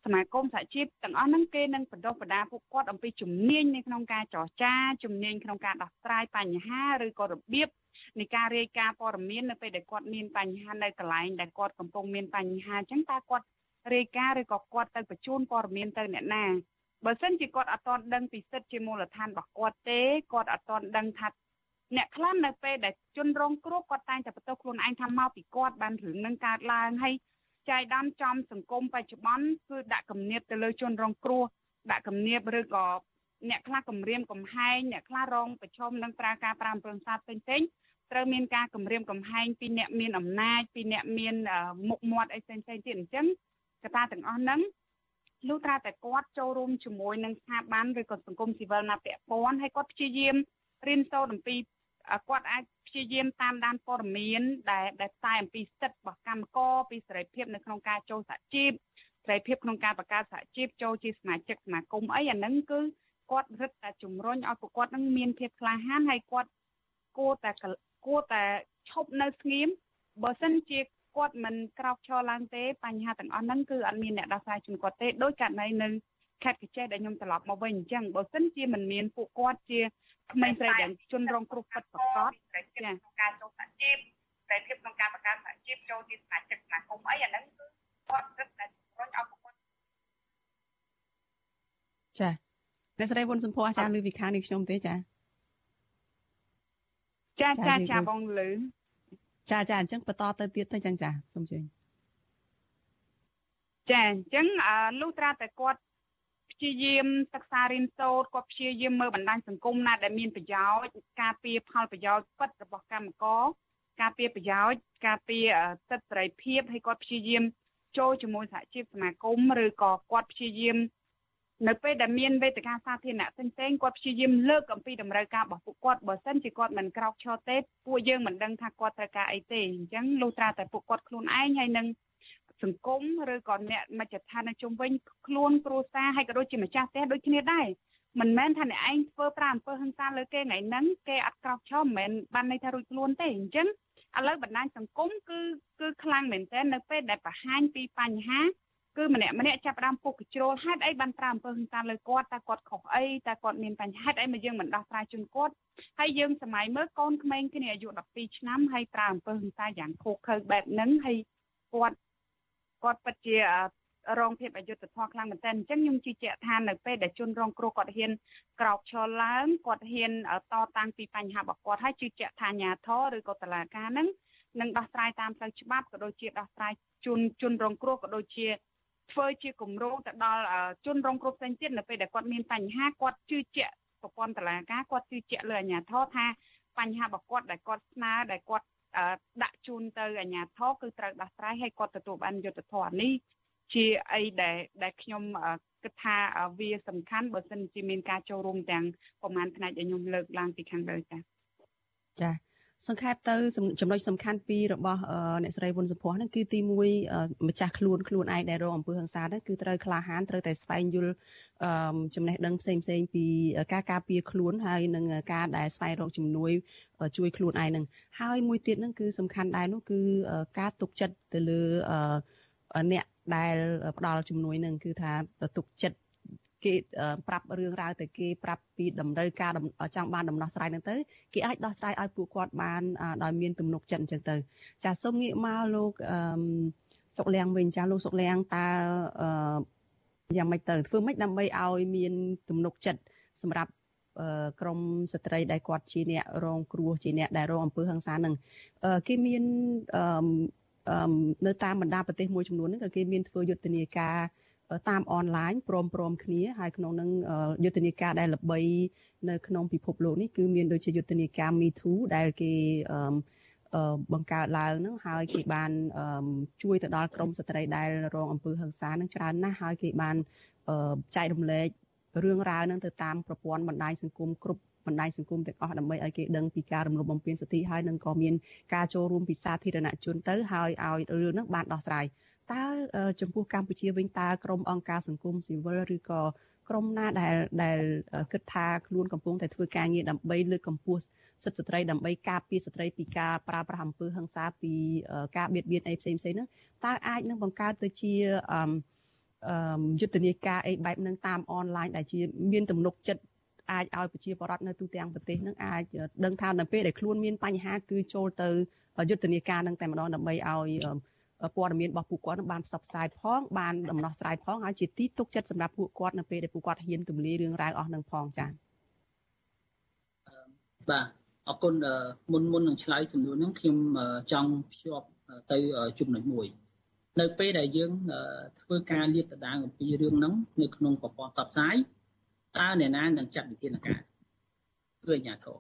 សមាគមសហជីពទាំងអស់ហ្នឹងគេនឹងបណ្ដុះបណ្ដាពួកគាត់អំពីជំនាញនៅក្នុងការចរចាជំនាញក្នុងការដោះស្រាយបញ្ហាឬក៏របៀបនៃការរាយការណ៍ព័ត៌មាននៅពេលដែលគាត់មានបញ្ហានៅកន្លែងដែលគាត់កំពុងមានបញ្ហាអញ្ចឹងតើគាត់រាយការណ៍ឬក៏គាត់ទៅបញ្ជូនព័ត៌មានទៅអ្នកណា បើសិនជាគាត់អត់ទាន់ដឹងពីសិទ្ធិជាមូលដ្ឋានរបស់គាត់ទេគាត់អត់ទាន់ដឹងថាអ្នកខ្លះនៅពេលដែលជនរងគ្រោះគាត់តែងតែបន្ទោសខ្លួនឯងថាមកពីគាត់បានរឿងនឹងកើតឡើងហើយចៃដំចំសង្គមបច្ចុប្បន្នគឺដាក់គំនាបទៅលើជនរងគ្រោះដាក់គំនាបឬក៏អ្នកខ្លះគម្រាមកំហែងអ្នកខ្លះរងប្រឈមនឹងប្រើការប្រាំប្រឹងសាផ្សេងផ្សេងត្រូវមានការគម្រាមកំហែងពីអ្នកមានអំណាចពីអ្នកមានមុខមាត់អីផ្សេងផ្សេងទៀតអញ្ចឹងកត្តាទាំងអស់ហ្នឹង លុះត្រាតែគាត់ចូលរួមជាមួយនឹងស្ថាប័នឬក៏សង្គមស៊ីវិលណាពាក់ព័ន្ធហើយគាត់ព្យាយាមរៀនសូត្រអំពីគាត់អាចព្យាយាមតាមដានព័ត៌មានដែលដែលផ្សាយអំពីសិទ្ធិរបស់កម្មករពីសេរីភាពនៅក្នុងការចូលសហជីពសេរីភាពក្នុងការបង្កើតសហជីពចូលជាសមាជិកសមាគមអីអាហ្នឹងគឺគាត់រឹតតែជំរុញឲ្យពួកគាត់នឹងមានភាពក្លាហានហើយគាត់គួរតែគួរតែឈប់នៅស្ងៀមបើសិនជា គាត់មិនក្រោកឈរឡើងទេបញ្ហាទាំងអស់ហ្នឹងគឺអត់មានអ្នកដោះស្រាយជូនគាត់ទេដោយករណីនៅខេត្តកញ្ចេះដែលខ្ញុំត្រឡប់មកវិញអញ្ចឹងបើសិនជាមិនមានពួកគាត់ជាក្មេងស្រីដែលជនរងគ្រោះពិតប្រាកដចាក្នុងការចូលសហជីពតែភាពក្នុងការបង្កើតសហជីពចូលជាសមាជិកសមាគមអីអាហ្នឹងគឺគាត់រឹតតែជំរុញឲ្យពួកគាត់ចាអ្នកស្រីវុនសំភ័អាចារ្យលឺវិខានេះខ្ញុំទេចាចាចាចាបងលឺ ចាចាអញ្ចឹងបន្តទៅទៀតទៅអញ្ចឹងចាសូមជឿចាអញ្ចឹងលុះត្រាតែគាត់ព្យាយាមសិក្សារៀនសូត្រគាត់ព្យាយាមមើលបណ្ដាញសង្គមណាដែលមានប្រយោជន៍ការពារផលប្រយោជន៍ពិតរបស់កម្មករការពារប្រយោជន៍ការពារសិទ្ធិសេរីភាពហើយគាត់ព្យាយាមចូលជាមួយសហជីពសមាគមឬក៏គាត់ព្យាយាម នៅពេលដែលមានវេទិកាសាធារណៈផ្សេងៗគាត់ព្យាយាមលើកអំពីតម្រូវការរបស់ពួកគាត់បើសិនជាគាត់មិនក្រោកឈរទេពួកយើងមិនដឹងថាគាត់ត្រូវការអីទេអញ្ចឹងលុះត្រាតែពួកគាត់ខ្លួនឯងហើយនឹងសង្គមឬក៏អ្នកមជ្ឈដ្ឋាននៅជុំវិញខ្លួនគ្រួសារហើយក៏ដូចជាម្ចាស់ផ្ទះដូចគ្នាដែរមិនមែនថាអ្នកឯងធ្វើប្រាអំពើហិង្សាលើគេថ្ងៃហ្នឹងគេអត់ក្រោកឈរមិនមែនបានន័យថារួចខ្លួនទេអញ្ចឹងឥឡូវបណ្ដាញសង្គមគឺគឺខ្លាំងមែនទែននៅពេលដែលបង្ហាញពីបញ្ហា គឺម្នាក់ម្នាក់ចាប់ផ្ដើមពុកកជ្រោលហេតុអីបានប្រាអំពើហិង្សាលើគាត់តើគាត់ខុសអីតើគាត់មានបញ្ហាហេតុអីមកយើងមិនដោះស្រាយជូនគាត់ហើយយើងសម័យមើលកូនក្មេងគ្នាអាយុ12ឆ្នាំហើយប្រាអំពើហិង្សាយ៉ាងខុសខើបែបហ្នឹងហើយគាត់គាត់ពិតជារងភាពអយុត្តិធម៌ខ្លាំងមែនទែនអញ្ចឹងខ្ញុំជឿជាក់ថានៅពេលដែលជនរងគ្រោះគាត់ហ៊ានក្រោកឈរឡើងគាត់ហ៊ានតតាំងពីបញ្ហារបស់គាត់ហើយជឿជាក់ថាអាញាធរឬក៏តុលាការនឹងនឹងដោះស្រាយតាមផ្លូវច្បាប់ក៏ដូចជាដោះស្រាយជូនជនរងគ្រោះក៏ដូចជា ធ្វើជាគម្រោងទៅដល់ជនរងគ្រោះផ្សេងទៀតនៅពេលដែលគាត់មានបញ្ហាគាត់ជឿជាក់ប្រព័ន្ធតុលាការគាត់ជឿជាក់លើអាជ្ញាធរថាបញ្ហារបស់គាត់ដែលគាត់ស្នើដែលគាត់ដាក់ជូនទៅអាជ្ញាធរគឺត្រូវដោះស្រាយឲ្យគាត់ទទួលបានយុត្តិធម៌នេះជាអីដែលដែលខ្ញុំគិតថាវាសំខាន់បើសិនជាមានការចូលរួមទាំងប្រមាណផ្នែកដែលខ្ញុំលើកឡើងពីខាងលើចា៎ចា៎ សង្ខេបទៅចំណុចសំខាន់ពីររបស់អ្នកស្រីវុនសុភ័ក្រហ្នឹងគឺទី1ម្ចាស់ខ្លួនខ្លួនឯងដែលរងអំពើហិង្សាហ្នឹងគឺត្រូវក្លាហានត្រូវតែស្វែងយល់ចំណេះដឹងផ្សេងផ្សេងពីការការពារខ្លួនហើយនឹងការដែលស្វែងរកជំនួយជួយខ្លួនឯងហ្នឹងហើយមួយទៀតហ្នឹងគឺសំខាន់ដែរនោះគឺការទុកចិត្តទៅលើអ្នកដែលផ្ដល់ជំនួយនឹងគឺថាទុកចិត្ត គេប្រាប់រឿងរ៉ាវទៅគេប្រាប់ពីតម្រូវការចង់បានដំណោះស្រាយហ្នឹងទៅគេអាចដោះស្រាយឲ្យពួកគាត់បានដោយមានទំនុកចិត្តអញ្ចឹងទៅ ចាសូមងាកមកលោកសុកលៀងវិញចាលោកសុកលៀងតើយ៉ាងម៉េចទៅធ្វើម៉េចដើម្បីឲ្យមានទំនុកចិត្តសម្រាប់ក្រមស្ត្រីដែលគាត់ជាអ្នករងគ្រោះជាអ្នកដែលរងអំពើហិង្សានឹងគេមាននៅតាមបណ្ដាប្រទេសមួយចំនួនហ្នឹងក៏គេមានធ្វើយុទ្ធនាការ តាមអនឡាញព្រមព្រមគ្នាហើយក្នុងនឹងយុទ្ធនាការដែលល្បីនៅក្នុងពិភពលោកនេះគឺមានដូចជាយុទ្ធនាការ Me Too ដែលគេបង្កើតឡើងហ្នឹងហើយគេបានជួយទៅដល់ក្រមស្ត្រីដែលរងអំពើហិង្សាហ្នឹងច្រើនណាស់ហើយគេបានចែករំលែករឿងរ៉ាវហ្នឹងទៅតាមប្រព័ន្ធបណ្ដាញសង្គមគ្រប់បណ្ដាញសង្គមទាំងអស់ដើម្បីឲ្យគេដឹងពីការរំលោភបំពានសិទ្ធិហើយនឹងក៏មានការចូលរួមពីសាធារណជនទៅហើយឲ្យរឿងហ្នឹងបានដោះស្រាយ តើចំពោះកម្ពុជាវិញតើក្រមអង្គការសង្គមស៊ីវិលឬក៏ក្រមណាដែលដែលគិតថាខ្លួនកំពុងតែធ្វើការងារដើម្បីលើកកម្ពស់សិទ្ធិស្ត្រីដើម្បីការពារស្ត្រីពីការប្រើប្រាស់អំពើហិង្សាពីការបៀតបៀនអីផ្សេងផ្សេងហ្នឹងតើអាចនឹងបង្កើតទៅជាអឺយុទ្ធនាការអីបែបហ្នឹងតាមអនឡាញដែលជាមានទំនុកចិត្តអាចឲ្យប្រជាពលរដ្ឋនៅទូទាំងប្រទេសនឹងអាចដឹងថានៅពេលដែលខ្លួនមានបញ្ហាគឺចូលទៅយុទ្ធនាការនឹងតែម្ដងដើម្បីឲ្យ ព័ត៌មានរបស់ពួកគាត់នឹងបានផ្សព្វផ្សាយផងបានដំណោះស្រាយផងហើយជាទីទុកចិត្តសម្រាប់ពួកគាត់នៅពេលដែលពួកគាត់ហ៊ានទម្លាយរឿងរ៉ាវអស់នឹងផងចា៎បាទអរគុណមុនមុននឹងឆ្លើយសំណួរហ្នឹងខ្ញុំចង់ភ្ជាប់ទៅចំណុចមួយ នៅពេលដែលយើងធ្វើការលាតត្រដាងអំពីរឿងហ្នឹងនៅក្នុងប្រព័ន្ធផ្សព្វផ្សាយតើអ្នកណានឹងចាត់វិធានការគឺអាជ្ញាធរ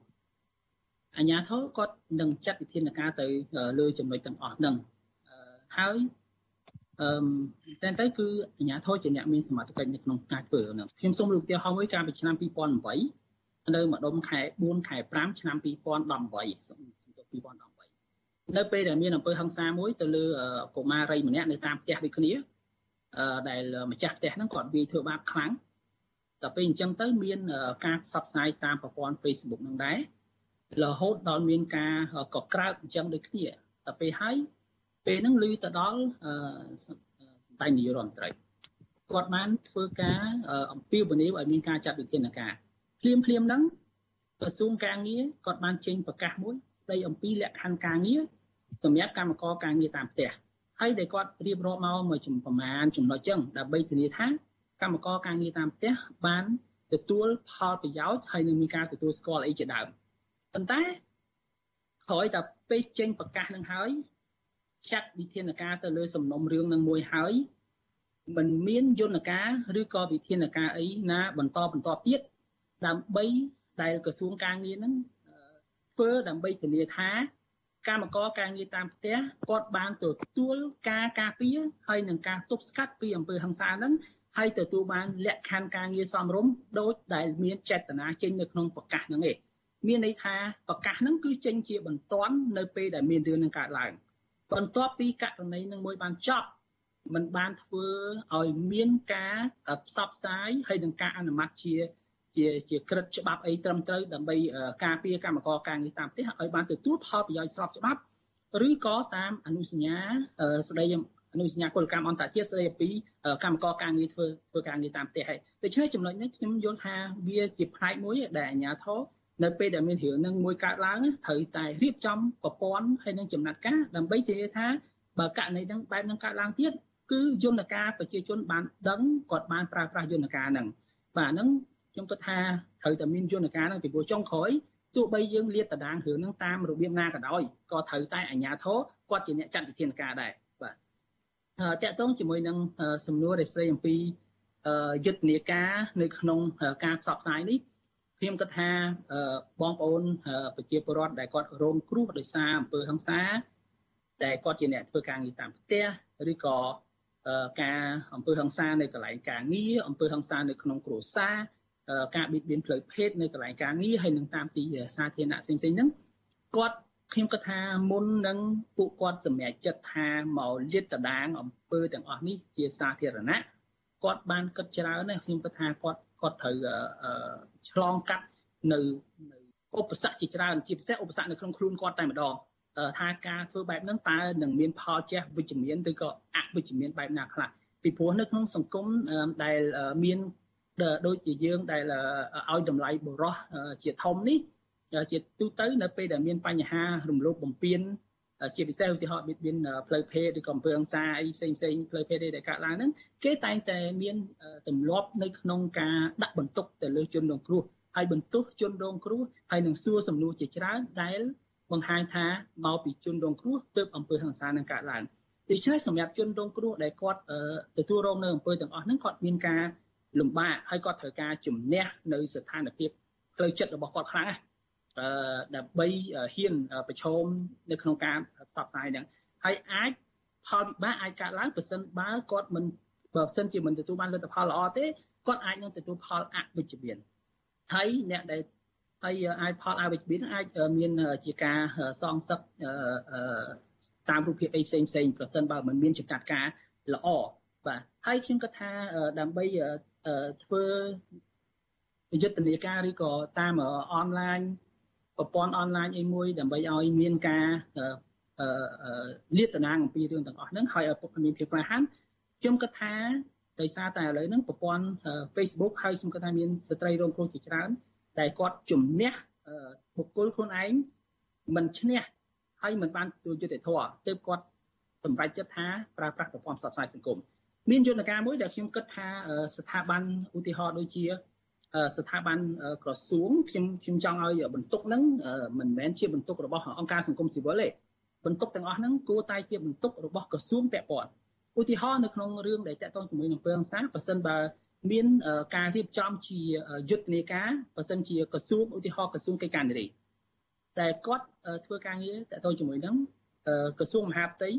អាជ្ញាធរគាត់នឹងចាត់វិធានការទៅលើចំណុចទាំងអស់ហ្នឹង ហើយអឺតែទៅគឺអាជ្ញាធរជាអ្នកមានសមត្ថកិច្ចនៅក្នុងការធ្វើហ្នឹងខ្ញុំសូមលើកឧទាហរណ៍មួយកាលពីឆ្នាំ2008នៅម្ដុំខែ4ខែ5ឆ្នាំ2018សូម2018នៅពេលដែលមានអំពើហិង្សាមួយទៅលើកុមារីម្នាក់នៅតាមផ្ទះដូចគ្នាអឺដែលម្ចាស់ផ្ទះហ្នឹងគាត់វាយធ្វើបាបខ្លាំងតែពេលអញ្ចឹងទៅមានការផ្សព្វផ្សាយតាមប្រព័ន្ធ Facebook នឹងដែររហូតដល់មានការកក្រើកអញ្ចឹងដូចគ្នាតែពេលហើយ ពេលហ្នឹងឮទៅដល់សម្ដេចនាយករដ្ឋមន្ត្រីគាត់បានធ្វើការអំពាវនាវឲ្យមានការចាត់វិធានការភ្លាមភ្លាមហ្នឹងក្រសួងការងារគាត់បានចេញប្រកាសមួយស្ដីអំពីលក្ខខណ្ឌការងារសម្រាប់កម្មករការងារតាមផ្ទះហើយដែលគាត់រៀបរាប់មកមួយប្រមាណចំណុចចឹងដើម្បីធានាថាកម្មករការងារតាមផ្ទះបានទទួលផលប្រយោជន៍ហើយនឹងមានការទទួលស្គាល់អីជាដើមប៉ុន្តែក្រោយតែពេលចេញប្រកាសនឹងហើយ ចាត់វិធានការទៅលើសំណុំរឿងនឹងមួយហើយមិនមានយន្តការឬក៏វិធានការអីណាបន្តបន្តទៀតដើម្បីដែលក្រសួងការងារនឹងធ្វើដើម្បីធានាថាកម្មករការងារតាមផ្ទះគាត់បានទទួលការការពារហើយនឹងការទប់ស្កាត់ពីអំពើហិង្សាហ្នឹងហើយទទួលបានលក្ខខណ្ឌការងារសមរម្យដូចដែលមានចេតនាចេញនៅក្នុងប្រកាសហ្នឹងឯងមានន័យថាប្រកាសហ្នឹងគឺចេញជាបន្ទាន់នៅពេលដែលមានរឿងនឹងកើតឡើង បន្ទាប់ពីករណីនឹងមួយបានចប់มันបានធ្វើឲ្យមានការផ្សព្វផ្សាយហើយនឹងការអនុម័តជាជាជាក្រិតច្បាប់អីត្រឹមត្រូវដើម្បីការពារកម្មករការងារតាមផ្ទះឲ្យបានទទួលផលប្រយោជន៍ស្របច្បាប់ឬក៏តាមអនុសញ្ញាស្ដីអនុសញ្ញាពលកម្មអន្តរជាតិស្ដីអំពីកម្មករការងារធ្វើធ្វើការងារតាមផ្ទះហើយដូច្នេះចំណុចនេះខ្ញុំយល់ថាវាជាផ្នែកមួយដែលអាជ្ញាធរ នៅពេលដែលមានរឿងនឹងមួយកើតឡើងត្រូវតែរៀបចំប្រព័ន្ធហើយនឹងចំណាត់ការដើម្បីធានាថាបើករណីនឹងបែបនឹងកើតឡើងទៀតគឺយន្តការប្រជាជនបានដឹងគាត់បានប្រើប្រាស់យន្តការហ្នឹងបាទហ្នឹងខ្ញុំគិតថាត្រូវតែមានយន្តការហ្នឹងពីព្រោះចុងក្រោយទោះបីយើងលាតត្រដាងរឿងហ្នឹងតាមរបៀបណាក៏ដោយក៏ត្រូវតែអាជ្ញាធរគាត់ជាអ្នកចាត់វិធានការដែរបាទតកតងជាមួយនឹងសំណួរដែលស្ដីអំពីយុទ្ធនាការនៅក្នុងការផ្សព្វផ្សាយនេះ ខ្ញុំគិតថាបងប្អូនប្រជាពលរដ្ឋដែលគាត់រងគ្រោះដោយសារអំពើហិង្សាដែលគាត់ជាអ្នកធ្វើការងារតាមផ្ទះឬក៏ការអំពើហិង្សានៅកន្លែងការងារអំពើហិង្សានៅក្នុងគ្រួសារការបៀតបៀនផ្លូវភេទនៅកន្លែងការងារហើយនឹងតាមទីសាធារណៈផ្សេងៗហ្នឹងគាត់ខ្ញុំគិតថាមុននឹងពួកគាត់សម្រេចចិត្តថាមកលាតត្រដាងអំពើទាំងអស់នេះជាសាធារណៈគាត់បានគិតច្រើនណាស់ខ្ញុំគិតថាគាត់គាត់ត្រូវ ឆ្លងកាត់នៅឧបសគ្គជាច្រើនជាពិសេសឧបសគ្គនៅក្នុងខ្លួនគាត់តែម្ដងថាការធ្វើបែបហ្នឹងតើនឹងមានផលជះវិជ្ជមានឬក៏អវិជ្ជមានបែបណាខ្លះពីព្រោះនៅក្នុងសង្គមដែលមានដូចជាយើងដែលឲ្យតម្លៃបរោះជាធំនេះជាទូទៅនៅពេលដែលមានបញ្ហារំលោភបំពាន ជាពិសេសឧទាហរណ៍បៀតបៀនផ្លូវភេទឬក៏អំពើហិង្សាអីផ្សេងផ្សេងផ្លូវភេទដែលកើតឡើងហ្នឹងគេតែងតែមានទម្លាប់នៅក្នុងការដាក់បន្ទុកទៅលើជនរងគ្រោះហើយបន្ទោសជនរងគ្រោះហើយនឹងសួរសំណួរជាច្រើនដែលបង្ហាញថាមកពីជនរងគ្រោះទើបអំពើហិង្សានឹងកើតឡើងដូច្នេះសម្រាប់ជនរងគ្រោះដែលគាត់ទទួលរងនៅអំពើទាំងអស់ហ្នឹងគាត់មានការលំបាកហើយគាត់ត្រូវការជំនះនៅស្ថានភាពផ្លូវចិត្តរបស់គាត់ខ្លាំងណាស់អឺ ដើម្បីហ៊ានប្រឈមនៅក្នុងការផ្សព្វផ្សាយហ្នឹងហើយអាចផលវិបាកអាចកើតឡើងប្រសិនបើគាត់មិនបើសិនជាមិនទទួលបានលទ្ធផលល្អទេគាត់អាចនឹងទទួលផលអវិជ្ជមានហើយអ្នកដែលហើយអាចផលអវិជ្ជមានអាចមានជាការសងសឹកតាមរូបភាពអីផ្សេងផ្សេងប្រសិនបើមិនមានចំណាត់ការល្អបាទហើយខ្ញុំក៏ថាដើម្បីធ្វើយុទ្ធនាការឬក៏តាមអនឡាញ ប្រព័ន្ធអនឡាញអីមួយដើម្បីឲ្យមានការលាតត្រដាងអំពីរឿងទាំងអស់ហ្នឹងហើយឲ្យពុកមានភាពក្លាហានខ្ញុំគិតថាដោយសារតែឥឡូវហ្នឹងប្រព័ន្ធ Facebook ហើយខ្ញុំគិតថាមានស្ត្រីរងគ្រោះជាច្រើនដែលគាត់ជំនះបុគ្គលខ្លួនឯងមិនឈ្នះហើយមិនបានទទួលយុត្តិធម៌ទើបគាត់សម្រេចចិត្តថាប្រើប្រាស់ប្រព័ន្ធផ្សព្វផ្សាយសង្គមមានយន្តការមួយដែលខ្ញុំគិតថាស្ថាប័នឧទាហរណ៍ដូចជា ស្ថាប័នក្រសួងខ្ញុំខ្ញុំចង់ឲ្យបន្ទុកហ្នឹងមិនមែនជាបន្ទុករបស់អង្គការសង្គមស៊ីវិលទេបន្ទុកទាំងអស់ហ្នឹងគួរតែជាបន្ទុករបស់ក្រសួងពាក់ព័ន្ធឧទាហរណ៍នៅក្នុងរឿងដែលតកតងជាមួយនឹងពើអង្សាប៉ះសិនបើមានការរៀបចំជាយុទ្ធនាការប៉ះសិនជាក្រសួងឧទាហរណ៍ក្រសួងកិច្ចការនារីតែគាត់ធ្វើការងារតកតងជាមួយនឹងក្រសួងមហាផ្ទៃ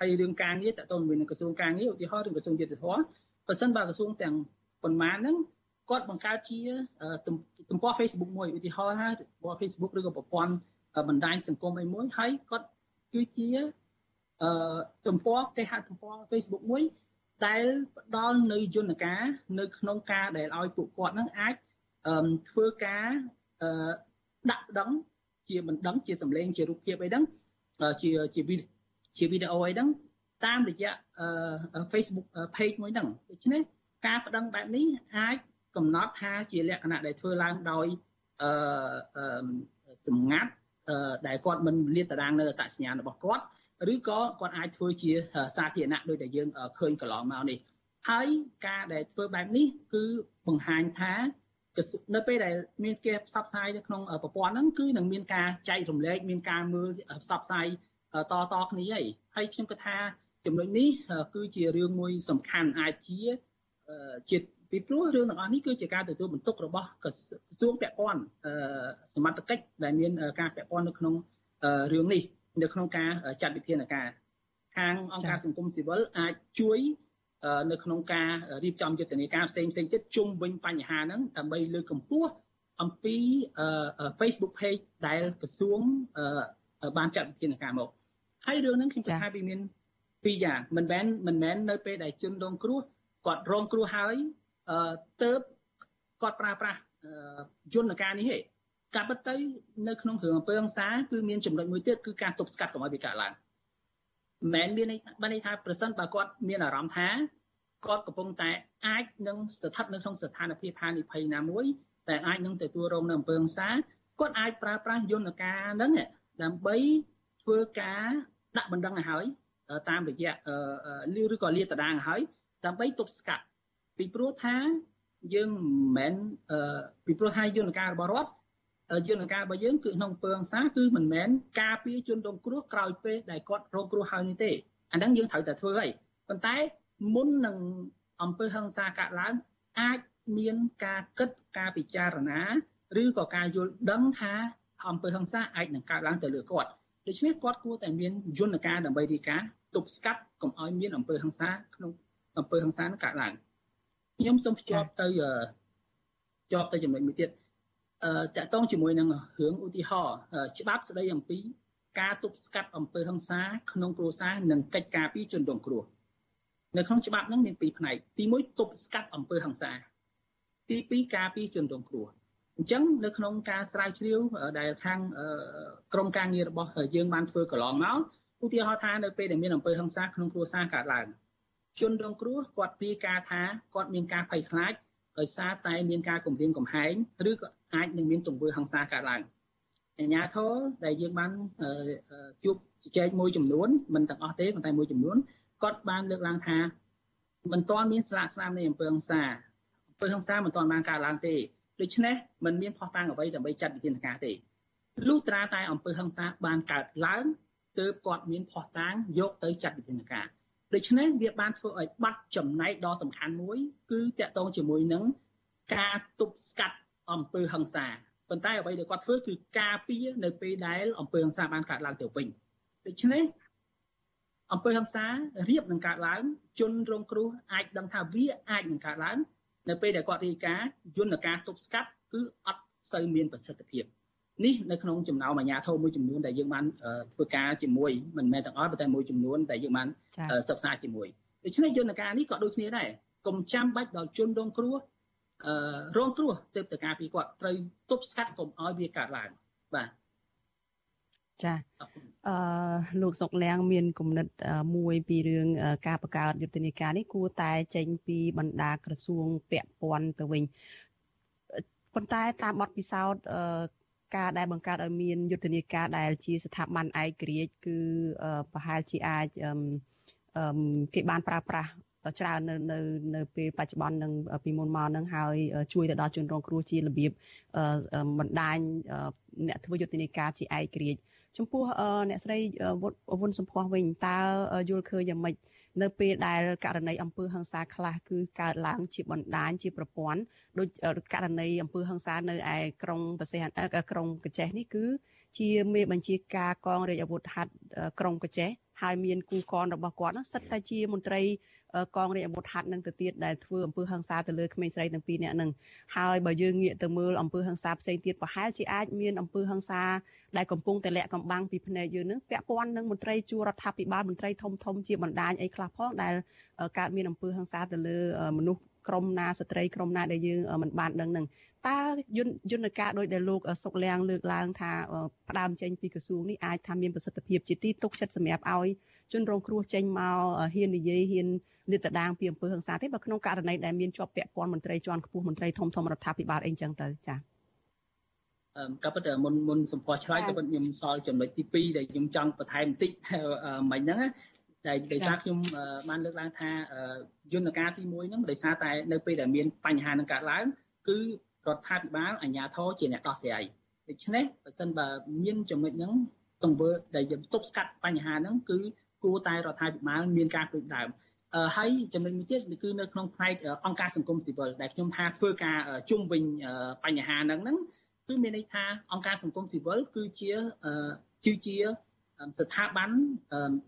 ហើយរឿងការងារតកតងជាមួយនឹងក្រសួងការងារឧទាហរណ៍រឿងក្រសួងយុទ្ធភ័ពប៉ះសិនបើក្រសួងទាំងប៉ុន្មានហ្នឹង គាត់បង្កើតជាទំព័រ Facebook មួយឧទាហរណ៍ថាទំព័រ Facebook ឬក៏ប្រព័ន្ធបណ្ដាញសង្គមអីមួយហើយគាត់គឺជាអឺទំព័រគេហទំព័រ Facebook មួយដែលផ្ដល់នៅយន្តការ នៅ ក្នុងការដែលឲ្យពួកគាត់នឹងអាចធ្វើការអឺដាក់ដឹងជាមិនដឹងជាសម្លេងជារូបភាពអីហ្នឹងជាជាជាវីដេអូអីហ្នឹងតាមរយៈ Facebook page មួយហ្នឹងដូច្នេះការប្តឹងបែបនេះអាច កំណត់ថាជាលក្ខណៈដែលធ្វើឡើងដោយអឺសម្ងាត់ដែលគាត់មិនលាតត្រដាងនៅអត្តសញ្ញាណរបស់គាត់ឬក៏គាត់អាចធ្វើជាសាធារណៈដោយដែលយើងឃើញកន្លងមកនេះហើយការដែលធ្វើបែបនេះគឺបង្ហាញថានៅពេលដែលមានគេផ្សព្វផ្សាយនៅក្នុងប្រព័ន្ធហ្នឹងគឺនឹងមានការចែករំលែកមានការមើលផ្សព្វផ្សាយតតគ្នាហើយហើយខ្ញុំគិតថាចំណុចនេះគឺជារឿងមួយសំខាន់អាចជាជា ពីព្រោះរឿងទាំងអស់នេះគឺជាការទទួលបន្ទុករបស់ក្រសួងពាក់ព័ន្ធសមត្ថកិច្ចដែលមានការពាក់ព័ន្ធនៅក្នុងរឿងនេះនៅក្នុងការចាត់វិធានការខាងអង្គការសង្គមស៊ីវិលអាចជួយនៅក្នុងការរៀបចំយុទ្ធនាការផ្សេងផ្សេងទៀតជុំវិញបញ្ហាហ្នឹងដើម្បីលើកកម្ពស់អំពី Facebook page ដែលក្រសួងបានចាត់វិធានការមកហើយរឿងហ្នឹងខ្ញុំគិតថាវាមានពីរយ៉ាងមិនមែនមិនមែននៅពេលដែលជនរងគ្រោះគាត់រងគ្រោះហើយ ទៅគាត់ប្រើប្រាស់យន្តការនេះទេការពិតទៅនៅក្នុងរឿងអំពើហិង្សាគឺមានចំណុចមួយទៀតគឺការទប់ស្កាត់កុំឲ្យវាកើតឡើងមិនមែនមានបានន័យថាប្រសិនបើគាត់មានអារម្មណ៍ថាគាត់កំពុងតែអាចនឹងស្ថិតនៅក្នុងស្ថានភាពហានិភ័យណាមួយតែអាចនឹងទទួលរងនៅអំពើហិង្សាគាត់អាចប្រើប្រាស់យន្តការហ្នឹងដើម្បីធ្វើការដាក់បណ្ដឹងឲ្យហើយតាមរយៈលឺឬក៏លាតត្រដាងឲ្យហើយដើម្បីទប់ស្កាត់ ពីព្រោះថាយើងមិនមែនពីព្រោះថាយន្តការរបស់រដ្ឋយន្តការរបស់យើងគឺក្នុងពើអង្សាគឺមិនមែនការពារជនរងគ្រោះក្រោយពេលដែលគាត់រងគ្រោះហើយនេះទេអាហ្នឹងយើងត្រូវតែធ្វើហើយប៉ុន្តែមុននឹងអំពើហិង្សាកើតឡើងអាចមានការគិតការពិចារណាឬក៏ការយល់ដឹងថាអំពើហិង្សាអាចនឹងកើតឡើងទៅលើគាត់ដូច្នេះគាត់គួរតែមានយន្តការដើម្បីរាយការណ៍ទប់ស្កាត់កុំឲ្យមានអំពើហិង្សាក្នុងអំពើហិង្សានឹងកើតឡើង ខ្ញុំសូមភ្ជាប់ទៅជាប់ទៅចំណុចមួយទៀតអឺតកតងជាមួយនឹងរឿងឧទាហរណ៍ច្បាប់ស្ដីអំពីការទប់ស្កាត់អំពើហិង្សាក្នុងគ្រួសារនិងកិច្ចការពីជនរងគ្រោះនៅក្នុងច្បាប់ហ្នឹងមានពីរផ្នែកទី1ទប់ស្កាត់អំពើហិង្សាទី2ការពីជនរងគ្រោះអញ្ចឹងនៅក្នុងការស្រាវជ្រាវដែលខាងក្រមការងាររបស់យើងបានធ្វើកន្លងមកឧទាហរណ៍ថានៅពេលដែលមានអំពើហិង្សាក្នុងគ្រួសារកើតឡើង ជនរងគ្រោះគាត់ពីការថាគាត់មានការភ័យខ្លាចដោយសារតែមានការគំរាមកំហែងឬក៏អាចនឹងមានទង្វើហិង្សាកើតឡើងអញ្ញាធរដែលយើងបានជួបជជែកមួយចំនួនមិនទាំងអស់ទេប៉ុន្តែមួយចំនួនគាត់បានលើកឡើងថាមិនទាន់មានស្លាកស្នាមនៃអំពើហិង្សាអំពើហិង្សាមិនទាន់បានកើតឡើងទេដូច្នេះมันមានផុសតាងអ្វីដើម្បីចាត់វិធានការទេលុះត្រាតែអំពើហិង្សាបានកើតឡើងទើបគាត់មានផុសតាងយកទៅចាត់វិធានការ ដូច្នេះវាបានធ្វើឲ្យបាត់ចំណែកដ៏សំខាន់មួយ គឺតកតងជាមួយនឹងការទប់ស្កាត់អំពើហិង្សាប៉ុន្តែអ្វីដែលគាត់ធ្វើគឺការពារនៅពេលដែលអំពើហិង្សាបានកើតឡើងទៅវិញដូច្នេះអំពើហិង្សារៀបនឹងកើតឡើង ជនរងគ្រោះអាចដឹងថាវាអាចនឹងកើតឡើង នៅពេលដែលគាត់រាយការណ៍យន្តការទប់ស្កាត់គឺអត់សូវមានប្រសិទ្ធភាព នេះនៅក្នុងចំណោមអាជ្ញាធរមួយចំនួនដែលយើងបានធ្វើការជាមួយមិនមែនទាំងអស់ប៉ុន្តែមួយចំនួនដែលយើងបានសិក្សាជាមួយដូច្នេះយន្តការនេះក៏ដូចគ្នាដែរកុំចាំបាច់ដល់ជនរងគ្រោះអឺរងគ្រោះទៅទៅការពីគាត់ត្រូវទប់ស្កាត់កុំឲ្យវាកើតឡើងបាទចាអឺលោកសុកលៀងមានគំនិតមួយពីរឿងការបង្កើតយុទ្ធនាការនេះគួរតែចេញពីបណ្ដាក្រសួងពាក់ព័ន្ធទៅវិញប៉ុន្តែតាមបទពិសោធន៍ ការដែលបង្កើតឲ្យមានយុទ្ធនាការដែលជាស្ថាប័នឯករាជ្យគឺប្រហែលជាអាចគេបានប្រើប្រាស់ច្រើននៅនៅនៅពេលបច្ចុប្បន្ននឹងពីមុនមកនឹងហើយជួយទៅដល់ជនរងគ្រោះជារបៀបបណ្ដាញអ្នកធ្វើយុទ្ធនាការជាឯករាជ្យចំពោះអ្នកស្រីវុនសំភ័សវិញតើយល់ឃើញយ៉ាងម៉េច នៅពេលដែលករណីអំពើហិង្សាខ្លះគឺកើតឡើងជាបណ្ដាញជាប្រព័ន្ធដូចករណីអំពើហិង្សានៅឯក្រុងប្រសេះក្រុងកញ្ចេះនេះគឺជាមេបញ្ជាការកងរាជអាវុធហត្ថក្រុងកញ្ចេះហើយមានគូកនរបស់គាត់នោះសិតតែជាមន្ត្រី កងរាជអាវុធហត្ថនឹងទៅទៀតដែលធ្វើអំពើហិង្សាទៅលើក្មេងស្រីទាំងពីរនាក់នឹងហើយបើយើងងាកទៅមើលអំពើហិង្សាផ្សេងទៀតប្រហែលជាអាចមានអំពើហិង្សាដែលកំពុងតែលាក់កំបាំងពីភ្នែកយើងនឹងពាក់ព័ន្ធនឹងមន្ត្រីជួររដ្ឋាភិបាលមន្ត្រីធំធំជាបណ្ដាញអីខ្លះផងដែលកើតមានអំពើហិង្សាទៅលើមនុស្សក្រុមណាស្ត្រីក្រុមណាដែលយើងមិនបានដឹងនឹងតើយន្តយន្តការដោយដែលលោកសុកលៀងលើកឡើងថាផ្ដើមចេញពីក្រសួងនេះអាចថាមានប្រសិទ្ធភាពជាទីទុកចិត្តសម្រាប់ឲ្យ ជនរងគ្រោះចេញមកហ៊ាននិយាយហ៊ានលាតត្រដាងពីអំពើហិង្សាទេបើក្នុងករណីដែលមានជាប់ពាក់ព័ន្ធមន្ត្រីជាន់ខ្ពស់មន្ត្រីធំធំរដ្ឋាភិបាលអីចឹងទៅចា៎ក៏ប៉ុន្តែមុនមុនសម្ពោះឆ្លើយក៏ប៉ុន្តែខ្ញុំសល់ចំណុចទី2ដែលខ្ញុំចង់បន្ថែមបន្តិចមិញហ្នឹងតែដោយសារខ្ញុំបានលើកឡើងថាយន្តការទី1ហ្នឹងដោយសារតែនៅពេលដែលមានបញ្ហានឹងកើតឡើងគឺរដ្ឋាភិបាលអាជ្ញាធរជាអ្នកដោះស្រាយដូច្នេះបើសិនបើមានចំណុចហ្នឹងទង្វើដែលយើងទប់ស្កាត់បញ្ហាហ្នឹងគឺ គួរតែរដ្ឋាភិបាលមានការព្រួយដើមហើយចំណុចមួយទៀតគឺនៅក្នុងផ្នែកអង្គការសង្គមស៊ីវិលដែលខ្ញុំថាធ្វើការជុំវិញបញ្ហាហ្នឹងហ្នឹងគឺមានន័យថាអង្គការសង្គមស៊ីវិលគឺជាគឺជាស្ថាប័ន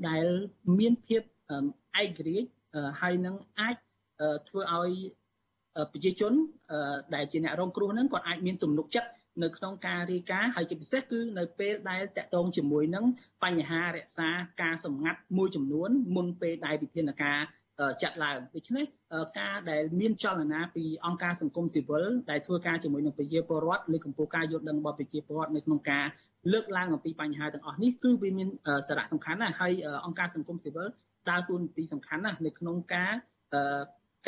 ដែលមានភាពឯករាជ្យហើយនឹងអាចធ្វើឲ្យប្រជាជនដែលជាអ្នករងគ្រោះហ្នឹងគាត់អាចមានទំនុកចិត្ត នៅក្នុងការរាយការណ៍ហើយជាពិសេសគឺនៅពេលដែលតកតងជាមួយនឹងបញ្ហារក្សាការសម្ងាត់មួយចំនួនមុនពេលដែលវិធានការចាត់ឡើងដូច្នេះការដែលមានចលនាពីអង្គការសង្គមស៊ីវិលដែលធ្វើការជាមួយនឹងប្រជាពលរដ្ឋលើកកម្ពស់ការយល់ដឹងរបស់ប្រជាពលរដ្ឋនៅក្នុងការលើកឡើងអំពីបញ្ហាទាំងអស់នេះគឺវាមានសារៈសំខាន់ណាស់ហើយអង្គការសង្គមស៊ីវិលដើរតួនាទីសំខាន់ណាស់នៅក្នុងការ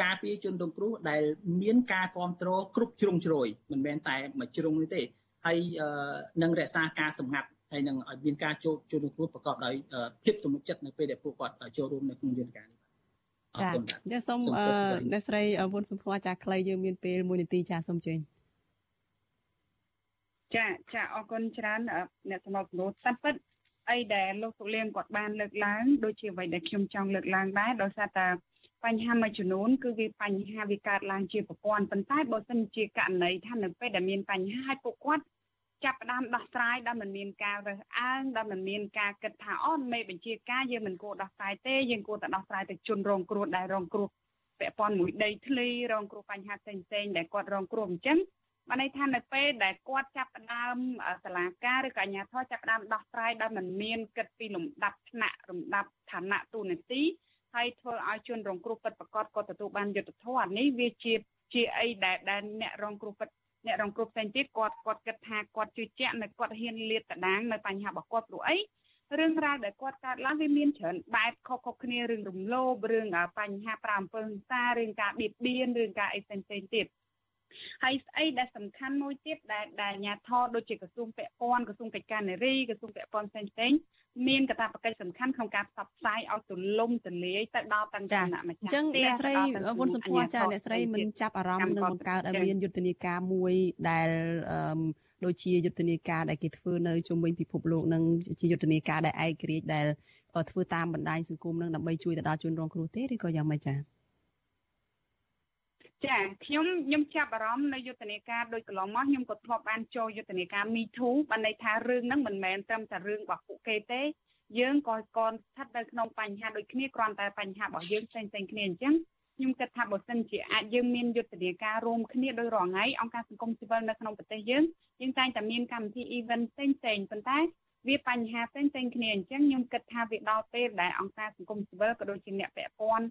ការពារជនរងគ្រោះដែលមានការគ្រប់គ្រងគ្រប់ជ្រុងជ្រោយមិនមែនតែមួយជ្រុងនេះទេហើយនឹងរក្សាការសម្ងាត់ហើយនឹងឲ្យមានការចូលជនរងគ្រោះប្រកបដោយភាពទំនុកចិត្តនៅពេលដែលពួកគាត់ចូលរួមនៅក្នុងយន្តការនេះចា៎ចាសូមអ្នកស្រីវុនសំភ័រចាខ្លីយើងមានពេល1នាទីចាសូមជើញចាចាអរគុណច្រើនអ្នកសំណុំនោះតាមពិតអីដែលលោកសុលៀងគាត់បានលើកឡើងដូចជាអ្វីដែលខ្ញុំចង់លើកឡើងដែរដោយសារតែ បញ្ហាមួយចំនួនគឺវាបញ្ហាវាកើតឡើងជាប្រព័ន្ធប៉ុន្តែបើសិនជាករណីថានៅពេលដែលមានបញ្ហាឲ្យពួកគាត់ចាប់ផ្ដើមដោះស្រាយដែលមិនមានការរើសអើងដែលមិនមានការគិតថាអូមេបញ្ជាការយើងមិនគួរដោះស្រាយទេយើងគួរតែដោះស្រាយទៅជនរងគ្រោះដែលរងគ្រោះពាក់ព័ន្ធមួយដីធ្លីរងគ្រោះបញ្ហាផ្សេងផ្សេងដែលគាត់រងគ្រោះអញ្ចឹងបានន័យថានៅពេលដែលគាត់ចាប់ផ្ដើមសាលាការឬក៏អាជ្ញាធរចាប់ផ្ដើមដោះស្រាយដោយមិនមានគិតពីលំដាប់ថ្នាក់លំដាប់ឋានៈទូនាទី ហើយធ្វើឲ្យជនរងគ្រោះពិតប្រាកដគាត់ទទួលបានយុត្តិធម៌អានេះវាជាជាអីដែលដែលអ្នករងគ្រោះពិតអ្នករងគ្រោះផ្សេងទៀតគាត់គាត់គិតថាគាត់ជឿជាក់នៅគាត់ហ៊ានលាតត្រដាងនៅបញ្ហារបស់គាត់ព្រោះអីរឿងរ៉ាវដែលគាត់កើតឡើងវាមានច្រើនបែបខុសៗគ្នារឿងរំលោភរឿងបញ្ហាប្រាំអំពើហិង្សារឿងការបៀតបៀនរឿងការអីផ្សេងៗទៀតហើយស្អីដែលសំខាន់មួយទៀតដែលដែលអាជ្ញាធរដូចជាក្រសួងពាក់ព័ន្ធក្រសួងកិច្ចការនារីក្រសួងពាក់ព័ន្ធផ្សេងផ្សេង មានកាតព្វកិច្ចសំខាន់ក្នុងការផ្សព្វផ្សាយឲ្យទូលំទូលាយទៅដល់ទាំងចំណាក់ម្ចាស់អញ្ចឹងអ្នកស្រីវុនសុភ័ណ្ឌចាអ្នកស្រីមិនចាប់អារម្មណ៍នឹងបង្កើតឲ្យមានយុទ្ធនាការមួយដែលអឺដូចជាយុទ្ធនាការដែលគេធ្វើនៅជុំវិញពិភពលោកនឹងជាយុទ្ធនាការដែលឯករាជ្យដែលធ្វើតាមបណ្ដាញសង្គមនឹងដើម្បីជួយទៅដល់ជនរងគ្រោះទេឬក៏យ៉ាងម៉េចចា៎ ចាខ្ញុំខ្ញុំចាប់អារម្មណ៍នៅយុទ្ធនាការដោយកន្លងមកខ្ញុំក៏ធ្លាប់បានចូលយុទ្ធនាការ Me Too បានន័យថារឿងហ្នឹងមិនមែនត្រឹមតែរឿងរបស់ពួកគេទេ យើងក៏ក៏ស្ថិតនៅក្នុងបញ្ហាដូចគ្នាគ្រាន់តែបញ្ហារបស់យើងផ្សេងៗគ្នាអញ្ចឹងខ្ញុំគិតថាបើសិនជាអាចយើងមានយុទ្ធនាការរួមគ្នាដោយរាល់ថ្ងៃអង្គការសង្គមស៊ីវិលនៅក្នុងប្រទេសយើងយើងតែងតែមានកម្មវិធី event ផ្សេងៗប៉ុន្តែវាបញ្ហាផ្សេងៗគ្នាអញ្ចឹងខ្ញុំគិតថាវាដល់ពេលដែលអង្គការសង្គមស៊ីវិលក៏ដូចជាអ្នកពាក់ព័ន្ធ